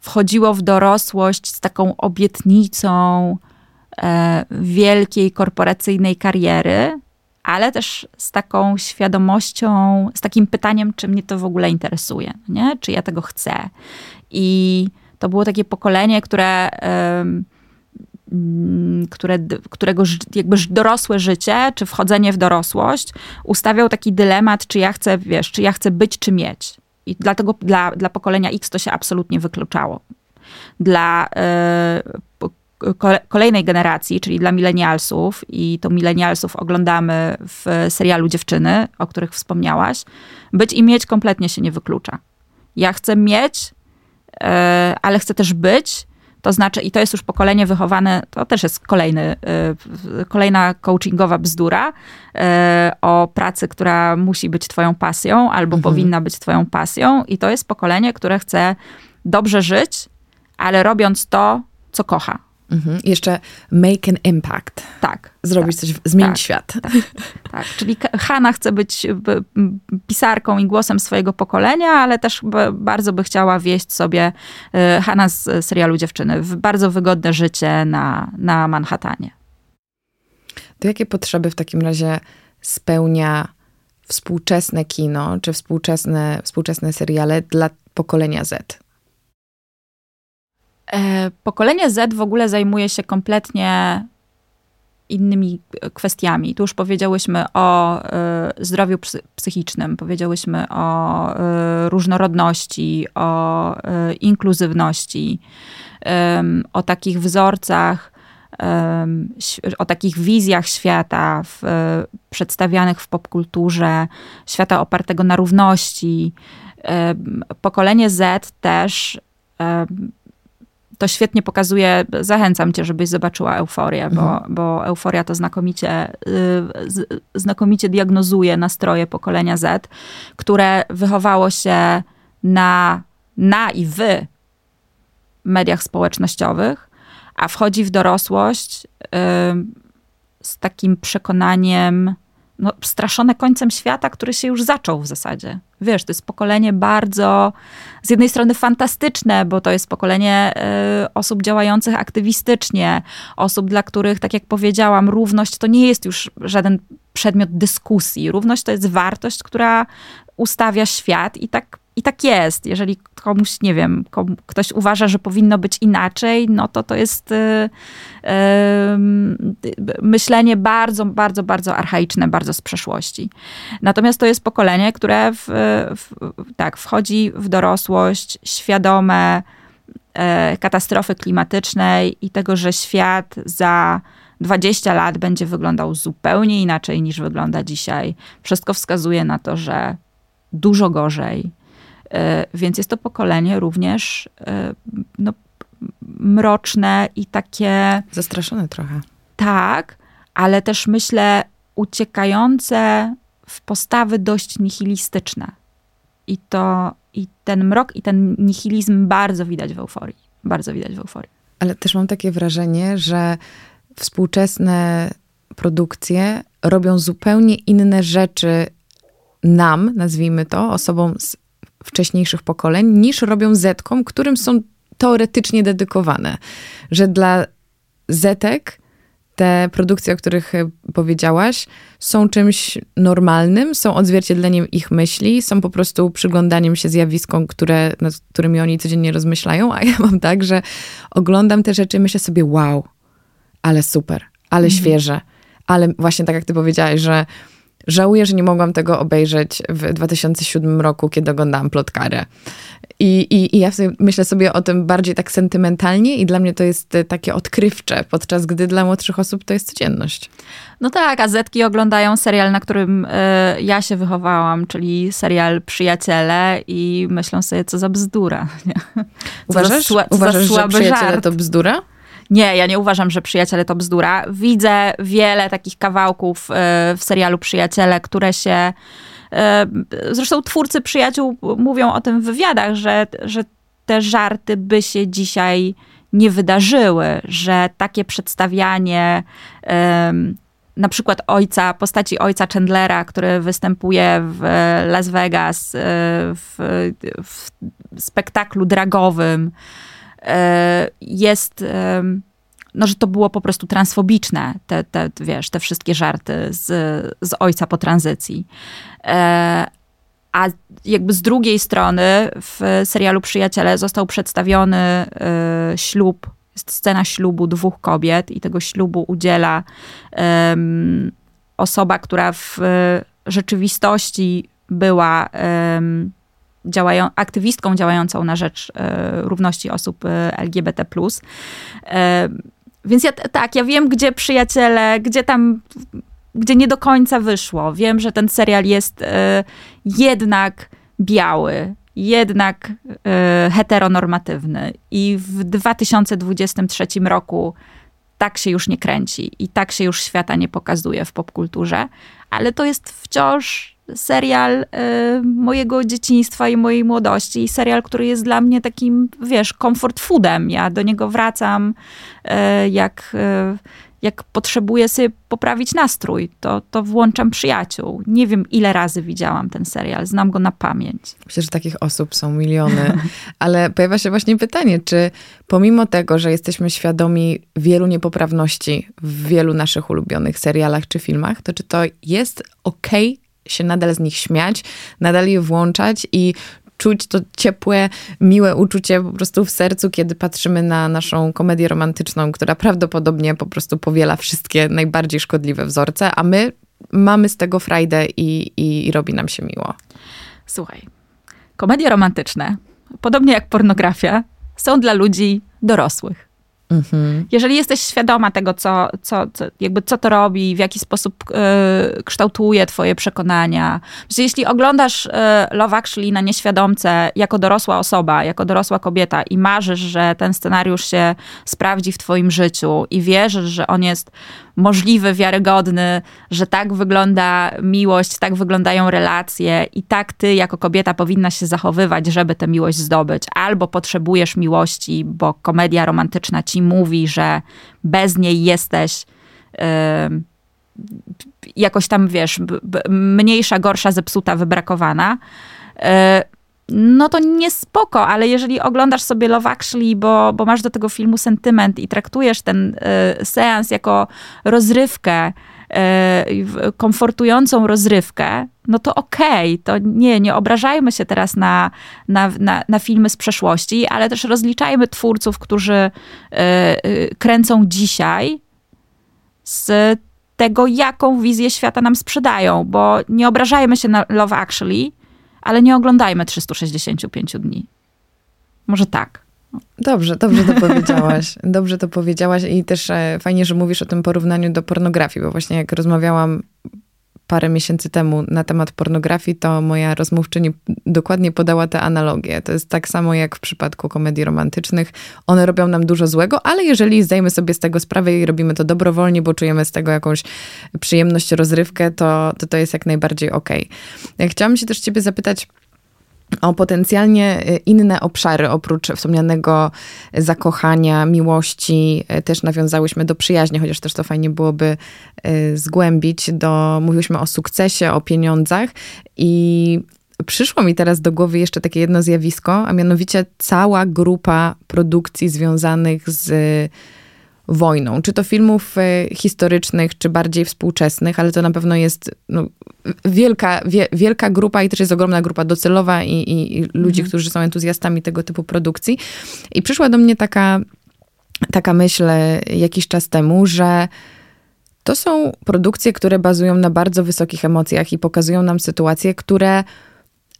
wchodziło w dorosłość z taką obietnicą, E, wielkiej korporacyjnej kariery, ale też z taką świadomością, z takim pytaniem, czy mnie to w ogóle interesuje, nie? czy ja tego chcę. I to było takie pokolenie, które, które, którego jakby dorosłe życie, czy wchodzenie w dorosłość ustawiał taki dylemat, czy ja chcę, wiesz, czy ja chcę być, czy mieć. I dlatego dla, dla pokolenia X to się absolutnie wykluczało. Dla y, kolejnej generacji, czyli dla milenialsów, i to milenialsów oglądamy w serialu Dziewczyny, o których wspomniałaś, być i mieć kompletnie się nie wyklucza. Ja chcę mieć, e, ale chcę też być. To znaczy, i to jest już pokolenie wychowane, to też jest kolejny, e, kolejna coachingowa bzdura e, o pracy, która musi być Twoją pasją albo mhm. powinna być Twoją pasją. I to jest pokolenie, które chce dobrze żyć, ale robiąc to, co kocha Mhm. Jeszcze make an impact. Tak. Zrobić tak, coś, zmienić tak, świat. Tak, tak, czyli Hanna chce być pisarką i głosem swojego pokolenia, ale też bardzo by chciała wieść sobie e, Hanna z serialu Dziewczyny w bardzo wygodne życie na, na Manhattanie. To jakie potrzeby w takim razie spełnia współczesne kino, czy współczesne, współczesne seriale dla pokolenia Z? E, pokolenie Z w ogóle zajmuje się kompletnie innymi kwestiami. Tu już powiedziałyśmy o y, zdrowiu psychicznym, powiedziałyśmy o różnorodności, o inkluzywności, o takich wzorcach, o takich wizjach świata w, przedstawianych w popkulturze, świata opartego na równości. Pokolenie Z też to świetnie pokazuje, zachęcam cię, żebyś zobaczyła euforię, bo, mhm. bo euforia to znakomicie, y, znakomicie diagnozuje nastroje pokolenia Z, które wychowało się na, na i w mediach społecznościowych, a wchodzi w dorosłość y, z takim przekonaniem, no, straszone końcem świata, który się już zaczął w zasadzie. Wiesz, to jest pokolenie bardzo, z jednej strony fantastyczne, bo to jest pokolenie y, osób działających aktywistycznie, osób, dla których, tak jak powiedziałam, równość to nie jest już żaden przedmiot dyskusji. Równość to jest wartość, która ustawia świat i tak i tak jest. Jeżeli komuś, nie wiem, komu, ktoś uważa, że powinno być inaczej, no to to jest y, y, myślenie bardzo, bardzo, bardzo archaiczne, bardzo z przeszłości. Natomiast to jest pokolenie, które w, w, tak, wchodzi w dorosłość świadome y, katastrofy klimatycznej i tego, że świat za 20 lat będzie wyglądał zupełnie inaczej niż wygląda dzisiaj. Wszystko wskazuje na to, że dużo gorzej, więc jest to pokolenie również e, no, mroczne i takie. Zastraszone trochę. Tak, ale też myślę uciekające w postawy dość nihilistyczne. I to, i ten mrok, i ten nihilizm bardzo widać w euforii. Bardzo widać w euforii. Ale też mam takie wrażenie, że współczesne produkcje robią zupełnie inne rzeczy nam, nazwijmy to, osobom z wcześniejszych pokoleń, niż robią Zetkom, którym są teoretycznie dedykowane, że dla Zetek te produkcje, o których e, powiedziałaś, są czymś normalnym, są odzwierciedleniem ich myśli, są po prostu przyglądaniem się zjawiskom, które, nad którymi oni codziennie rozmyślają, a ja mam tak, że oglądam te rzeczy i myślę sobie, wow, ale super, ale mhm. świeże, ale właśnie tak jak ty powiedziałaś, że Żałuję, że nie mogłam tego obejrzeć w 2007 roku, kiedy oglądałam plotkarę. I, i, I ja myślę sobie o tym bardziej tak sentymentalnie i dla mnie to jest e, takie odkrywcze, podczas gdy dla młodszych osób to jest codzienność. No tak, a Zetki oglądają serial, na którym y, ja się wychowałam, czyli serial Przyjaciele i myślą sobie, co za bzdura. Nie? Uważasz, za, uważasz za że Przyjaciele żart. to bzdura? Nie, ja nie uważam, że Przyjaciele to bzdura. Widzę wiele takich kawałków e, w serialu Przyjaciele, które się. E, zresztą twórcy przyjaciół mówią o tym w wywiadach, że, że te żarty by się dzisiaj nie wydarzyły, że takie przedstawianie na przykład ojca, postaci ojca Chandlera, który występuje w Las Vegas e, w, w spektaklu dragowym, jest, no, że to było po prostu transfobiczne, te, te, wiesz, te wszystkie żarty z, z ojca po tranzycji. E, a jakby z drugiej strony w serialu Przyjaciele został przedstawiony e, ślub, jest scena ślubu dwóch kobiet i tego ślubu udziela osoba, która w rzeczywistości była um, działają, aktywistką działającą na rzecz e, równości osób e, LGBT. E, więc ja tak, ja wiem, gdzie przyjaciele, gdzie tam, gdzie nie do końca wyszło. Wiem, że ten serial jest jednak biały, jednak heteronormatywny. I w 2023 roku tak się już nie kręci i tak się już świata nie pokazuje w popkulturze, ale to jest wciąż serial y, mojego dzieciństwa i mojej młodości. Serial, który jest dla mnie takim, wiesz, comfort foodem. Ja do niego wracam, y, jak, y, jak potrzebuję sobie poprawić nastrój, to, to włączam przyjaciół. Nie wiem, ile razy widziałam ten serial, znam go na pamięć. Myślę, że takich osób są miliony, ale pojawia się właśnie pytanie, czy pomimo tego, że jesteśmy świadomi wielu niepoprawności w wielu naszych ulubionych serialach czy filmach, to czy to jest okej okay się nadal z nich śmiać, nadal je włączać i czuć to ciepłe, miłe uczucie po prostu w sercu, kiedy patrzymy na naszą komedię romantyczną, która prawdopodobnie po prostu powiela wszystkie najbardziej szkodliwe wzorce, a my mamy z tego frajdę i, i, i robi nam się miło. Słuchaj, komedie romantyczne, podobnie jak pornografia, są dla ludzi dorosłych. Mhm. Jeżeli jesteś świadoma tego, co, co, co, jakby co to robi, w jaki sposób y, kształtuje twoje przekonania. Że jeśli oglądasz y, Love Actually na nieświadomce jako dorosła osoba, jako dorosła kobieta i marzysz, że ten scenariusz się sprawdzi w twoim życiu i wierzysz, że on jest możliwy, wiarygodny, że tak wygląda miłość, tak wyglądają relacje i tak ty jako kobieta powinnaś się zachowywać, żeby tę miłość zdobyć. Albo potrzebujesz miłości, bo komedia romantyczna ci mówi, że bez niej jesteś yy, jakoś tam, wiesz, mniejsza, gorsza, zepsuta, wybrakowana. No to nie spoko, ale jeżeli oglądasz sobie Love Actually, bo, bo masz do tego filmu sentyment i traktujesz ten y, seans jako rozrywkę, y, komfortującą rozrywkę, no to okej, okay, to nie, nie obrażajmy się teraz na, na, na, na, filmy z przeszłości, ale też rozliczajmy twórców, którzy y, kręcą dzisiaj z tego, jaką wizję świata nam sprzedają, bo nie obrażajmy się na Love Actually, ale nie oglądajmy 365 dni. Może tak. Dobrze, dobrze to powiedziałaś. Dobrze to powiedziałaś i też e, fajnie, że mówisz o tym porównaniu do pornografii, bo właśnie jak rozmawiałam parę miesięcy temu na temat pornografii, to moja rozmówczyni dokładnie podała tę analogię. To jest tak samo jak w przypadku komedii romantycznych. One robią nam dużo złego, ale jeżeli zdajemy sobie z tego sprawę i robimy to dobrowolnie, bo czujemy z tego jakąś przyjemność, rozrywkę, to to, to jest jak najbardziej okej. Okay. Chciałam się też ciebie zapytać, o potencjalnie y, inne obszary, oprócz wspomnianego zakochania, miłości, y, też nawiązałyśmy do przyjaźni, chociaż też to fajnie byłoby y, zgłębić. Do, mówiłyśmy o sukcesie, o pieniądzach i przyszło mi teraz do głowy jeszcze takie jedno zjawisko, a mianowicie cała grupa produkcji związanych z wojną. Czy to filmów e, historycznych, czy bardziej współczesnych, ale to na pewno jest no, wielka, wie, wielka grupa i też jest ogromna grupa docelowa i, i, i ludzi, mhm. którzy są entuzjastami tego typu produkcji. I przyszła do mnie taka, taka myśl jakiś czas temu, że to są produkcje, które bazują na bardzo wysokich emocjach i pokazują nam sytuacje, które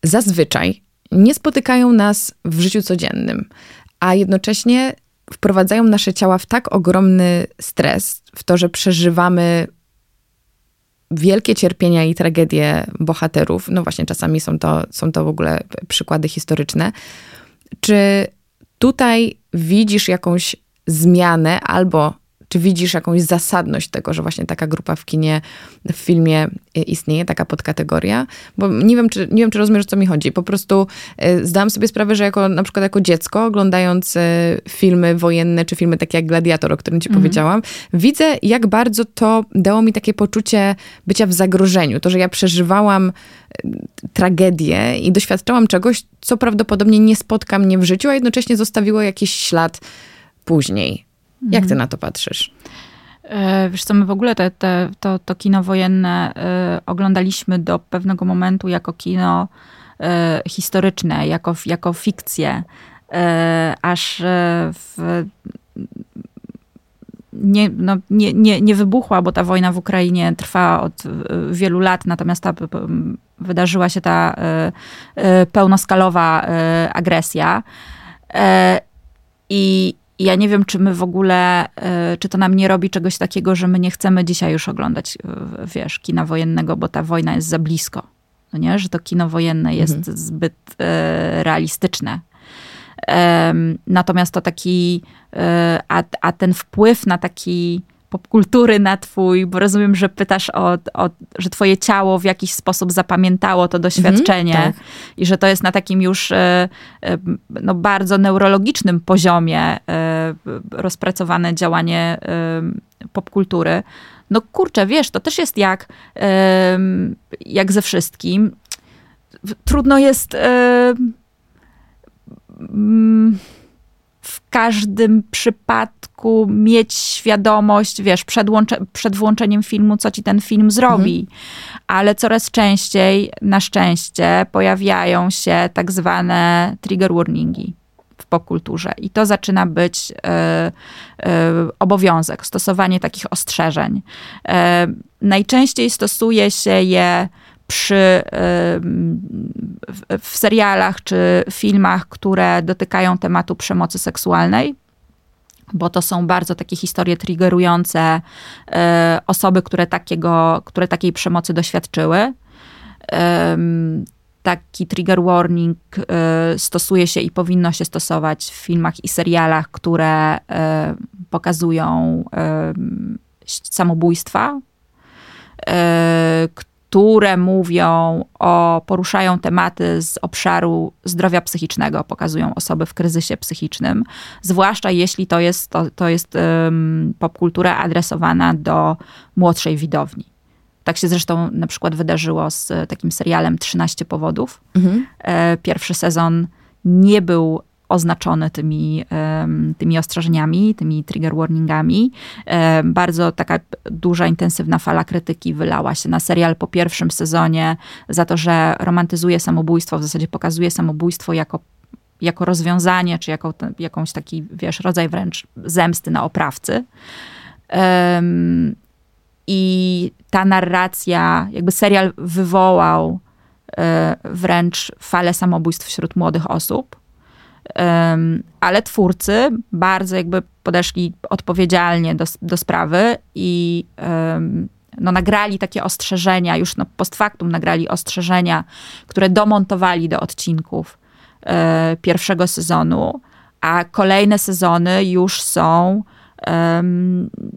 zazwyczaj nie spotykają nas w życiu codziennym, a jednocześnie wprowadzają nasze ciała w tak ogromny stres, w to, że przeżywamy wielkie cierpienia i tragedie bohaterów. No właśnie, czasami są to, są to w ogóle przykłady historyczne. Czy tutaj widzisz jakąś zmianę albo czy widzisz jakąś zasadność tego, że właśnie taka grupa w kinie, w filmie istnieje, taka podkategoria? Bo nie wiem, czy, nie wiem, czy rozumiesz, o co mi chodzi. Po prostu e, zdałam sobie sprawę, że jako, na przykład jako dziecko, oglądając e, filmy wojenne, czy filmy takie jak Gladiator, o którym ci mhm. powiedziałam, widzę, jak bardzo to dało mi takie poczucie bycia w zagrożeniu. To, że ja przeżywałam e, tragedię i doświadczałam czegoś, co prawdopodobnie nie spotka mnie w życiu, a jednocześnie zostawiło jakiś ślad później. Jak ty mhm. na to patrzysz? E, wiesz co, my w ogóle te, te, to, to kino wojenne y, oglądaliśmy do pewnego momentu jako kino y, historyczne, jako, jako fikcję, y, aż w, nie, no, nie, nie, nie wybuchła, bo ta wojna w Ukrainie trwa od wielu lat, natomiast ta, wydarzyła się ta pełnoskalowa agresja. I, i ja nie wiem, czy my w ogóle, e, czy to nam nie robi czegoś takiego, że my nie chcemy dzisiaj już oglądać, e, wiesz, kina wojennego, bo ta wojna jest za blisko. No nie? Że to kino wojenne jest mhm. zbyt e, realistyczne. Natomiast to taki, a, a ten wpływ na taki popkultury na twój, bo rozumiem, że pytasz o, o, że twoje ciało w jakiś sposób zapamiętało to doświadczenie mm, tak. i że to jest na takim już e, e, no, bardzo neurologicznym poziomie e, rozpracowane działanie popkultury. No kurczę, wiesz, to też jest jak, jak ze wszystkim. Trudno jest w każdym przypadku mieć świadomość, wiesz, przed, przed włączeniem filmu, co ci ten film zrobi. Mhm. Ale coraz częściej, na szczęście, pojawiają się tak zwane trigger warningi w popkulturze. I to zaczyna być y, y, obowiązek, stosowanie takich ostrzeżeń. Y, najczęściej stosuje się je przy, w serialach czy filmach, które dotykają tematu przemocy seksualnej, bo to są bardzo takie historie triggerujące e, osoby, które, takiego, które takiej przemocy doświadczyły. Taki trigger warning e, stosuje się i powinno się stosować w filmach i serialach, które e, pokazują samobójstwa, które mówią o, poruszają tematy z obszaru zdrowia psychicznego, pokazują osoby w kryzysie psychicznym, zwłaszcza jeśli to jest, to, to jest um, popkultura adresowana do młodszej widowni. Tak się zresztą na przykład wydarzyło z takim serialem 13 powodów. Mhm. E, pierwszy sezon nie był oznaczony tymi, tymi ostrzeżeniami, tymi trigger warningami. Bardzo taka duża, intensywna fala krytyki wylała się na serial po pierwszym sezonie za to, że romantyzuje samobójstwo, w zasadzie pokazuje samobójstwo jako jako rozwiązanie, czy jako jakąś taki, wiesz, rodzaj wręcz zemsty na oprawcy. Um, I ta narracja, jakby serial wywołał e, wręcz falę samobójstw wśród młodych osób ale twórcy bardzo jakby podeszli odpowiedzialnie do, do sprawy i no, nagrali takie ostrzeżenia, już no, post factum nagrali ostrzeżenia, które domontowali do odcinków e, pierwszego sezonu, a kolejne sezony już są,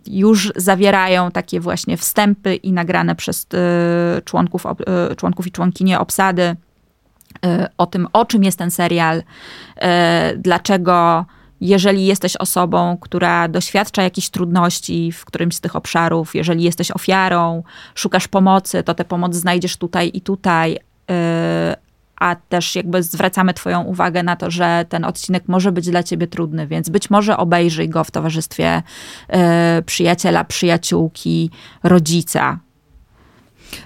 już zawierają takie właśnie wstępy i nagrane przez e, członków, e, członków i członkinie obsady o tym, o czym jest ten serial, y, dlaczego jeżeli jesteś osobą, która doświadcza jakichś trudności w którymś z tych obszarów, jeżeli jesteś ofiarą, szukasz pomocy, to tę pomoc znajdziesz tutaj i tutaj. Y, a też jakby zwracamy Twoją uwagę na to, że ten odcinek może być dla Ciebie trudny, więc być może obejrzyj go w towarzystwie y, przyjaciela, przyjaciółki, rodzica,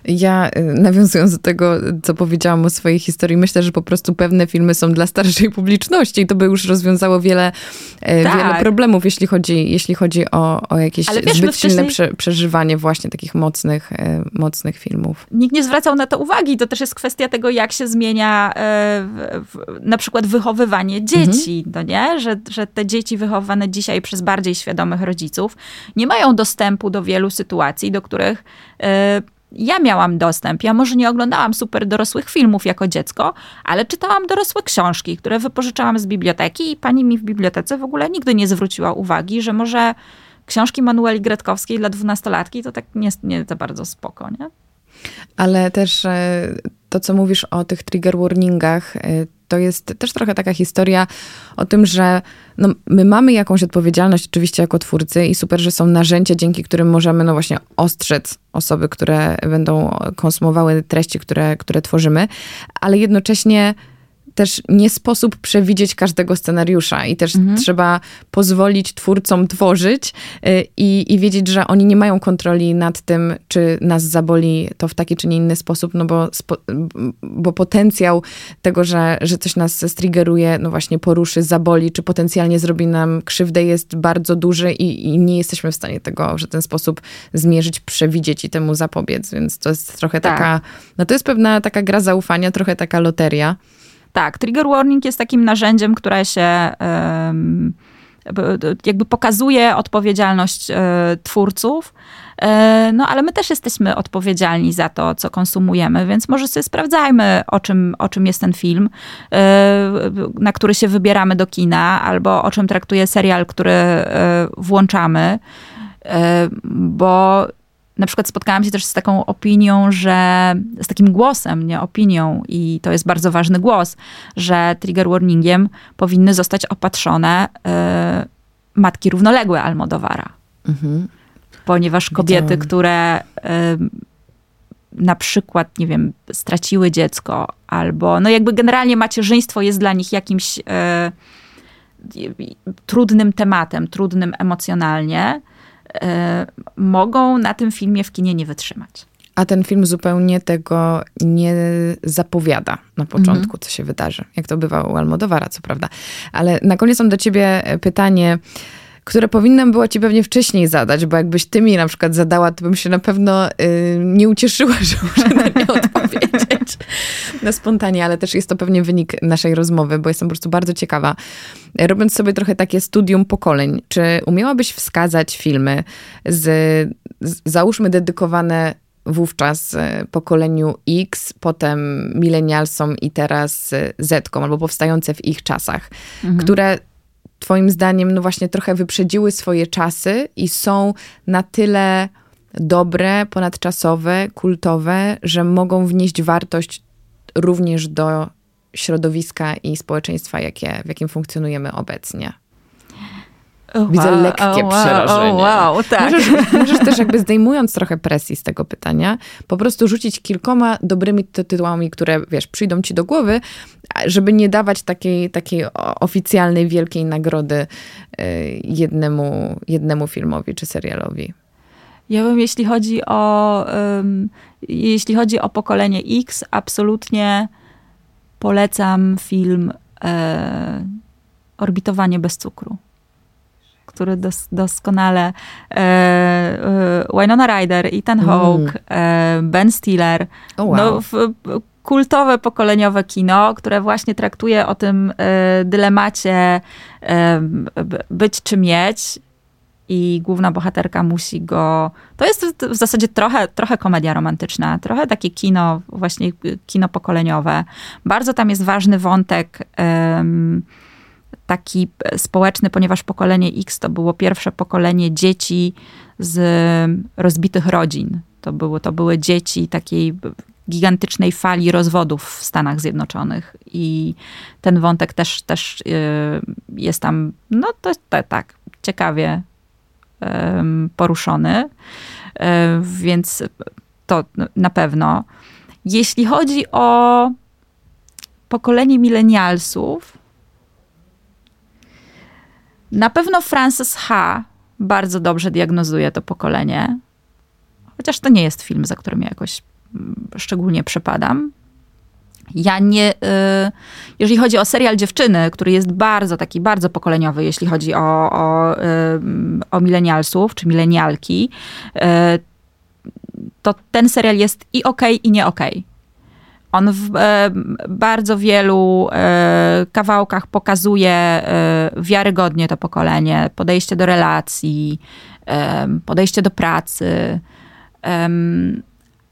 ja y, nawiązując do tego, co powiedziałam o swojej historii, myślę, że po prostu pewne filmy są dla starszej publiczności i to by już rozwiązało wiele, e, tak. wiele problemów, jeśli chodzi, jeśli chodzi o, o jakieś wiesz, zbyt wcześniej... silne prze, przeżywanie właśnie takich mocnych, e, mocnych filmów. Nikt nie zwracał na to uwagi. To też jest kwestia tego, jak się zmienia e, na przykład wychowywanie dzieci, mhm. no nie? Że, że te dzieci wychowane dzisiaj przez bardziej świadomych rodziców nie mają dostępu do wielu sytuacji, do których ja miałam dostęp. Ja może nie oglądałam super dorosłych filmów jako dziecko, ale czytałam dorosłe książki, które wypożyczałam z biblioteki i pani mi w bibliotece w ogóle nigdy nie zwróciła uwagi, że może książki Manueli Gretkowskiej dla dwunastolatki to tak nie, nie za bardzo spoko, nie? Ale też e, to, co mówisz o tych trigger warningach, e, to jest też trochę taka historia o tym, że no, my mamy jakąś odpowiedzialność oczywiście jako twórcy i super, że są narzędzia, dzięki którym możemy no właśnie ostrzec osoby, które będą konsumowały treści, które, które tworzymy, ale jednocześnie też nie sposób przewidzieć każdego scenariusza i też mhm. trzeba pozwolić twórcom tworzyć y, i, i wiedzieć, że oni nie mają kontroli nad tym, czy nas zaboli to w taki czy nie inny sposób, no bo, spo, bo potencjał tego, że, że coś nas striggeruje, no właśnie poruszy, zaboli, czy potencjalnie zrobi nam krzywdę jest bardzo duży i, i nie jesteśmy w stanie tego w ten sposób zmierzyć, przewidzieć i temu zapobiec, więc to jest trochę tak. taka, no to jest pewna taka gra zaufania, trochę taka loteria. Tak, trigger warning jest takim narzędziem, które się jakby pokazuje odpowiedzialność e, twórców. E, no, ale my też jesteśmy odpowiedzialni za to, co konsumujemy, więc może sobie sprawdzajmy, o czym, o czym jest ten film, e, na który się wybieramy do kina, albo o czym traktuje serial, który włączamy, bo na przykład spotkałam się też z taką opinią, że z takim głosem, nie opinią, i to jest bardzo ważny głos, że trigger warningiem powinny zostać opatrzone y, matki równoległe Almodowara. Mhm. Ponieważ kobiety, które y, na przykład, nie wiem, straciły dziecko, albo no jakby generalnie macierzyństwo jest dla nich jakimś y, trudnym tematem, trudnym emocjonalnie, mogą na tym filmie w kinie nie wytrzymać. A ten film zupełnie tego nie zapowiada na początku, mhm. co się wydarzy. Jak to bywa u Almodowara, co prawda. Ale na koniec mam do ciebie pytanie, które powinnam była ci pewnie wcześniej zadać, bo jakbyś ty mi na przykład zadała, to bym się na pewno y, nie ucieszyła, że muszę na nie odpowiedzieć na spontanie, ale też jest to pewnie wynik naszej rozmowy, bo jestem po prostu bardzo ciekawa. Robiąc sobie trochę takie studium pokoleń, czy umiałabyś wskazać filmy z, z załóżmy dedykowane wówczas y, pokoleniu X, potem milenialsom i teraz Z, albo powstające w ich czasach, mhm. które Twoim zdaniem, no właśnie trochę wyprzedziły swoje czasy i są na tyle dobre, ponadczasowe, kultowe, że mogą wnieść wartość również do środowiska i społeczeństwa, jakie, w jakim funkcjonujemy obecnie. Wow, Widzę lekkie oh, wow, przerażenie. Oh, wow, tak. możesz, możesz, też jakby zdejmując trochę presji z tego pytania, po prostu rzucić kilkoma dobrymi tytułami, które wiesz, przyjdą ci do głowy, żeby nie dawać takiej, takiej oficjalnej, wielkiej nagrody y, jednemu, jednemu filmowi czy serialowi. Ja bym, jeśli chodzi o, um, jeśli chodzi o pokolenie X, absolutnie polecam film e, Orbitowanie bez cukru który dos, doskonale e, e, Winona Ryder, Ethan Hawke, mm. Ben Stiller, oh, wow. no, w, kultowe pokoleniowe kino, które właśnie traktuje o tym e, dylemacie e, być czy mieć. I główna bohaterka musi go. To jest w zasadzie trochę, trochę komedia romantyczna, trochę takie kino, właśnie kino pokoleniowe. Bardzo tam jest ważny wątek. Taki społeczny, ponieważ pokolenie X to było pierwsze pokolenie dzieci z rozbitych rodzin. To, było, to były dzieci takiej gigantycznej fali rozwodów w Stanach Zjednoczonych. I ten wątek też, też y, jest tam, no to tak, ciekawie poruszony. Y, więc to na pewno. Jeśli chodzi o pokolenie milenialsów, na pewno Frances H. bardzo dobrze diagnozuje to pokolenie. Chociaż to nie jest film, za którym ja jakoś szczególnie przepadam. Ja nie, y, jeżeli chodzi o serial Dziewczyny, który jest bardzo taki, bardzo pokoleniowy, jeśli chodzi o, o, y, o milenialsów, czy milenialki, y, to ten serial jest i okay, i nie. Okay. On w bardzo wielu kawałkach pokazuje wiarygodnie to pokolenie, podejście do relacji, podejście do pracy.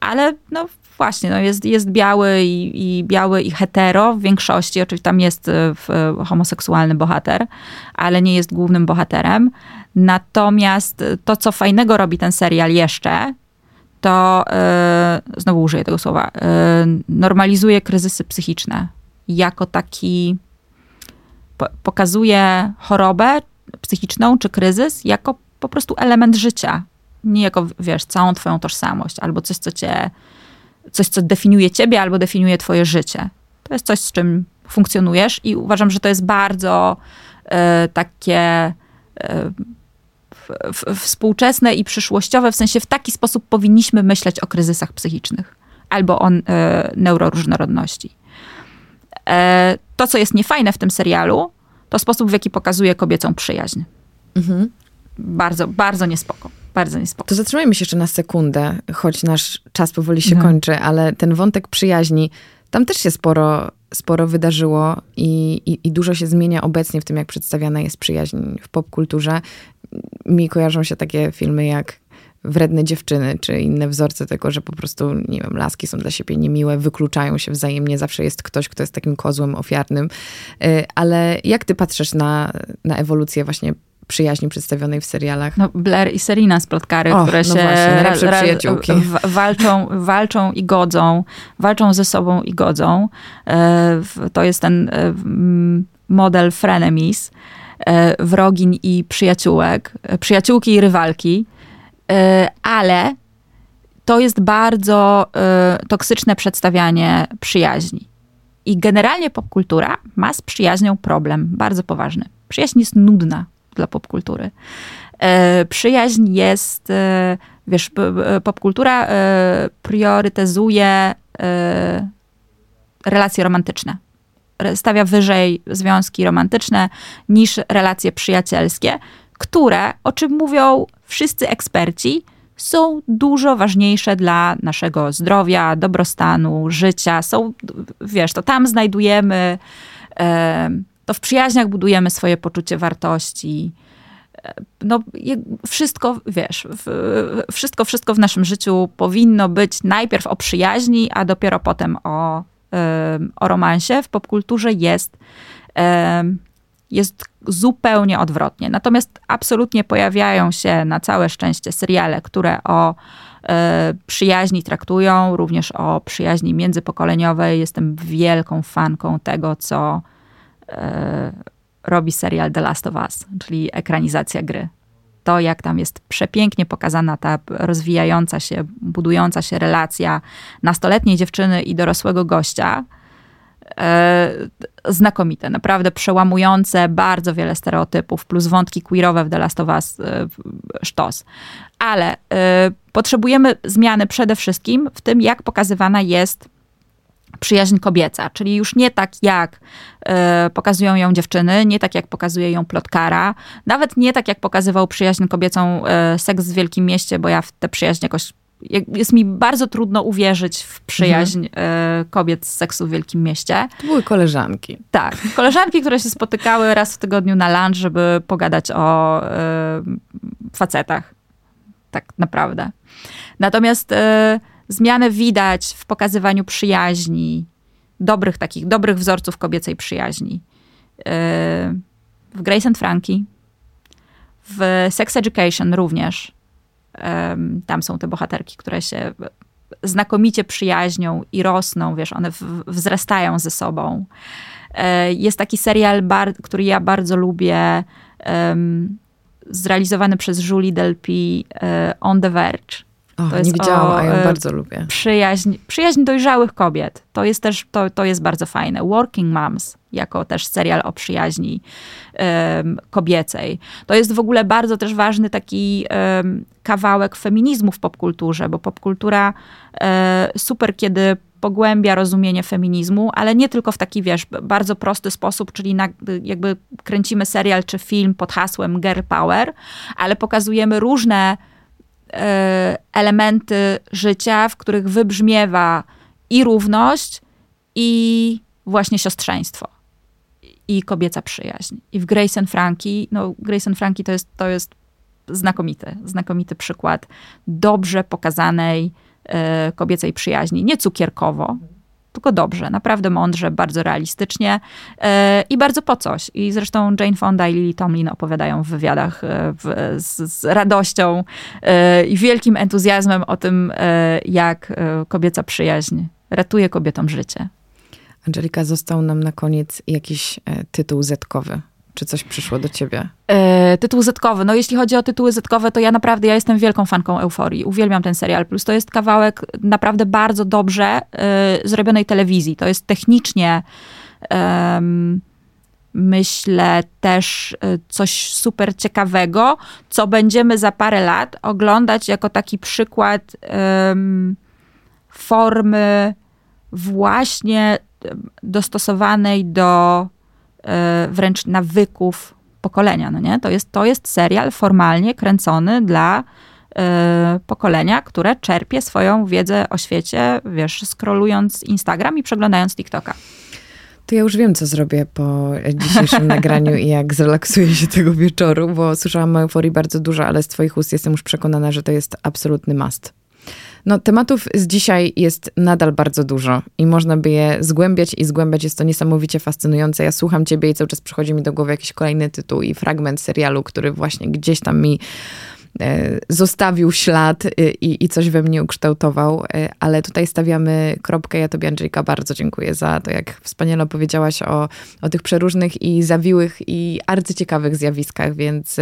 Ale no właśnie, no jest, jest biały i, i biały i hetero w większości. Oczywiście tam jest homoseksualny bohater, ale nie jest głównym bohaterem. Natomiast to, co fajnego robi ten serial jeszcze, to yy, znowu użyję tego słowa, yy, normalizuje kryzysy psychiczne jako taki, po, pokazuje chorobę psychiczną czy kryzys jako po prostu element życia. Nie jako, wiesz, całą twoją tożsamość albo coś, co cię, coś, co definiuje ciebie albo definiuje twoje życie. To jest coś, z czym funkcjonujesz i uważam, że to jest bardzo yy, takie współczesne i przyszłościowe, w sensie w taki sposób powinniśmy myśleć o kryzysach psychicznych albo o e, neuroróżnorodności. To, co jest niefajne w tym serialu, to sposób, w jaki pokazuje kobiecą przyjaźń. Mhm. Bardzo, bardzo niespoko. Bardzo. To zatrzymajmy się jeszcze na sekundę, choć nasz czas powoli się mhm. kończy, ale ten wątek przyjaźni, tam też się sporo, sporo wydarzyło i, i, i, dużo się zmienia obecnie w tym, jak przedstawiana jest przyjaźń w popkulturze mi kojarzą się takie filmy jak wredne dziewczyny, czy inne wzorce tego, że po prostu, nie wiem, laski są dla siebie niemiłe, wykluczają się wzajemnie, zawsze jest ktoś, kto jest takim kozłem ofiarnym. Y, ale jak ty patrzysz na, na ewolucję właśnie przyjaźni przedstawionej w serialach. No, Blair i Serena z Plotkary, o, które no się właśnie, przyjaciółki. walczą, walczą i godzą, walczą ze sobą i godzą. E, to jest ten e, model frenemies. E, wrogin i przyjaciółek, przyjaciółki i rywalki, ale to jest bardzo toksyczne przedstawianie przyjaźni. I generalnie popkultura ma z przyjaźnią problem bardzo poważny. Przyjaźń jest nudna dla popkultury. Przyjaźń jest, wiesz, popkultura priorytetyzuje relacje romantyczne stawia wyżej związki romantyczne niż relacje przyjacielskie, które, o czym mówią wszyscy eksperci, są dużo ważniejsze dla naszego zdrowia, dobrostanu, życia. Są, wiesz, to tam znajdujemy, to w przyjaźniach budujemy swoje poczucie wartości. No, wszystko, wiesz, wszystko, wszystko w naszym życiu powinno być najpierw o przyjaźni, a dopiero potem o o romansie w popkulturze jest, jest zupełnie odwrotnie. Natomiast absolutnie pojawiają się na całe szczęście seriale, które o e, przyjaźni traktują, również o przyjaźni międzypokoleniowej. Jestem wielką fanką tego, co e, robi serial The Last of Us, czyli ekranizacja gry to, jak tam jest przepięknie pokazana ta rozwijająca się, budująca się relacja nastoletniej dziewczyny i dorosłego gościa. E, znakomite, naprawdę przełamujące bardzo wiele stereotypów, plus wątki queerowe w The Last of Us e, sztos. Ale e, potrzebujemy zmiany przede wszystkim w tym, jak pokazywana jest przyjaźń kobieca, czyli już nie tak jak y, pokazują ją dziewczyny, nie tak jak pokazuje ją plotkara, nawet nie tak jak pokazywał przyjaźń kobiecą y, seks w Wielkim Mieście, bo ja w tę przyjaźń jakoś jest mi bardzo trudno uwierzyć w przyjaźń mhm. kobiet z seksu w Wielkim Mieście. To były koleżanki. Tak, koleżanki, które się spotykały raz w tygodniu na lunch, żeby pogadać o y, facetach. Tak naprawdę. Natomiast y, zmianę widać w pokazywaniu przyjaźni, dobrych takich, dobrych wzorców kobiecej przyjaźni. Yy, w Grace and Frankie, w Sex Education również. Yy, tam są te bohaterki, które się znakomicie przyjaźnią i rosną, wiesz, one wzrastają ze sobą. Yy, jest taki serial, który ja bardzo lubię, zrealizowany przez Julie Delpy On the Verge O, to jest nie widziałam, o, a ja bardzo lubię. Przyjaźń, przyjaźń dojrzałych kobiet. To jest też, to, to jest bardzo fajne. Working Moms, jako też serial o przyjaźni um, kobiecej. To jest w ogóle bardzo też ważny taki um, kawałek feminizmu w popkulturze, bo popkultura um, super, kiedy pogłębia rozumienie feminizmu, ale nie tylko w taki, wiesz, bardzo prosty sposób, czyli na, jakby kręcimy serial czy film pod hasłem girl power, ale pokazujemy różne elementy życia, w których wybrzmiewa i równość, i właśnie siostrzeństwo. I kobieca przyjaźń. I w Grace and Frankie, no Grace and Frankie to jest, to jest znakomity, znakomity przykład dobrze pokazanej E, kobiecej przyjaźni. Nie cukierkowo, tylko dobrze, naprawdę mądrze, bardzo realistycznie e, i bardzo po coś. I zresztą Jane Fonda i Lily Tomlin opowiadają w wywiadach e, w, z, z, radością i wielkim entuzjazmem o tym, jak kobieca przyjaźń ratuje kobietom życie. Angelika, został nam na koniec jakiś tytuł zetkowy. Czy coś przyszło do ciebie? E, tytuł zetkowy. No jeśli chodzi o tytuły zetkowe, to ja naprawdę, ja jestem wielką fanką Euforii. Uwielbiam ten serial. Plus to jest kawałek naprawdę bardzo dobrze e, zrobionej telewizji. To jest technicznie myślę też e, coś super ciekawego, co będziemy za parę lat oglądać jako taki przykład formy właśnie dostosowanej do wręcz nawyków pokolenia, no nie? To jest, to jest serial formalnie kręcony dla y, pokolenia, które czerpie swoją wiedzę o świecie, wiesz, scrollując Instagram i przeglądając TikToka. To ja już wiem, co zrobię po dzisiejszym nagraniu i jak zrelaksuję się tego wieczoru, bo słyszałam o euforii bardzo dużo, ale z twoich ust jestem już przekonana, że to jest absolutny must. No, tematów z dzisiaj jest nadal bardzo dużo i można by je zgłębiać i zgłębiać. Jest to niesamowicie fascynujące. Ja słucham ciebie i cały czas przychodzi mi do głowy jakiś kolejny tytuł i fragment serialu, który właśnie gdzieś tam mi zostawił ślad e, i, i coś we mnie ukształtował, e, ale tutaj stawiamy kropkę. Ja tobie, Andrzejka, bardzo dziękuję za to, jak wspaniale opowiedziałaś o, o tych przeróżnych i zawiłych i arcyciekawych zjawiskach, więc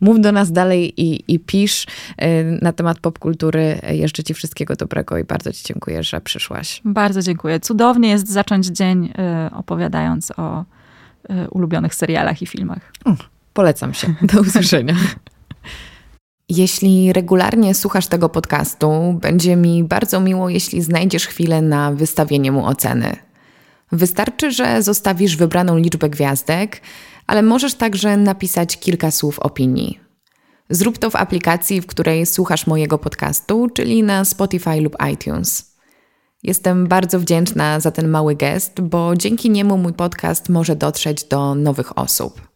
mów do nas dalej i, i pisz na temat popkultury. Jeszcze ci wszystkiego dobrego i bardzo ci dziękuję, że przyszłaś. Bardzo dziękuję. Cudownie jest zacząć dzień opowiadając o ulubionych serialach i filmach. Polecam się. Do usłyszenia. Jeśli regularnie słuchasz tego podcastu, będzie mi bardzo miło, jeśli znajdziesz chwilę na wystawienie mu oceny. Wystarczy, że zostawisz wybraną liczbę gwiazdek, ale możesz także napisać kilka słów opinii. Zrób to w aplikacji, w której słuchasz mojego podcastu, czyli na Spotify lub iTunes. Jestem bardzo wdzięczna za ten mały gest, bo dzięki niemu mój podcast może dotrzeć do nowych osób.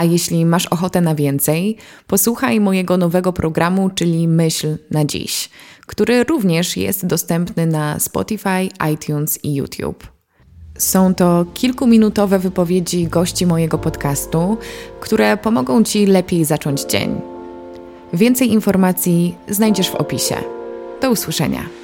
A jeśli masz ochotę na więcej, posłuchaj mojego nowego programu, czyli Myśl na dziś, który również jest dostępny na Spotify, iTunes i YouTube. Są to kilkuminutowe wypowiedzi gości mojego podcastu, które pomogą Ci lepiej zacząć dzień. Więcej informacji znajdziesz w opisie. Do usłyszenia.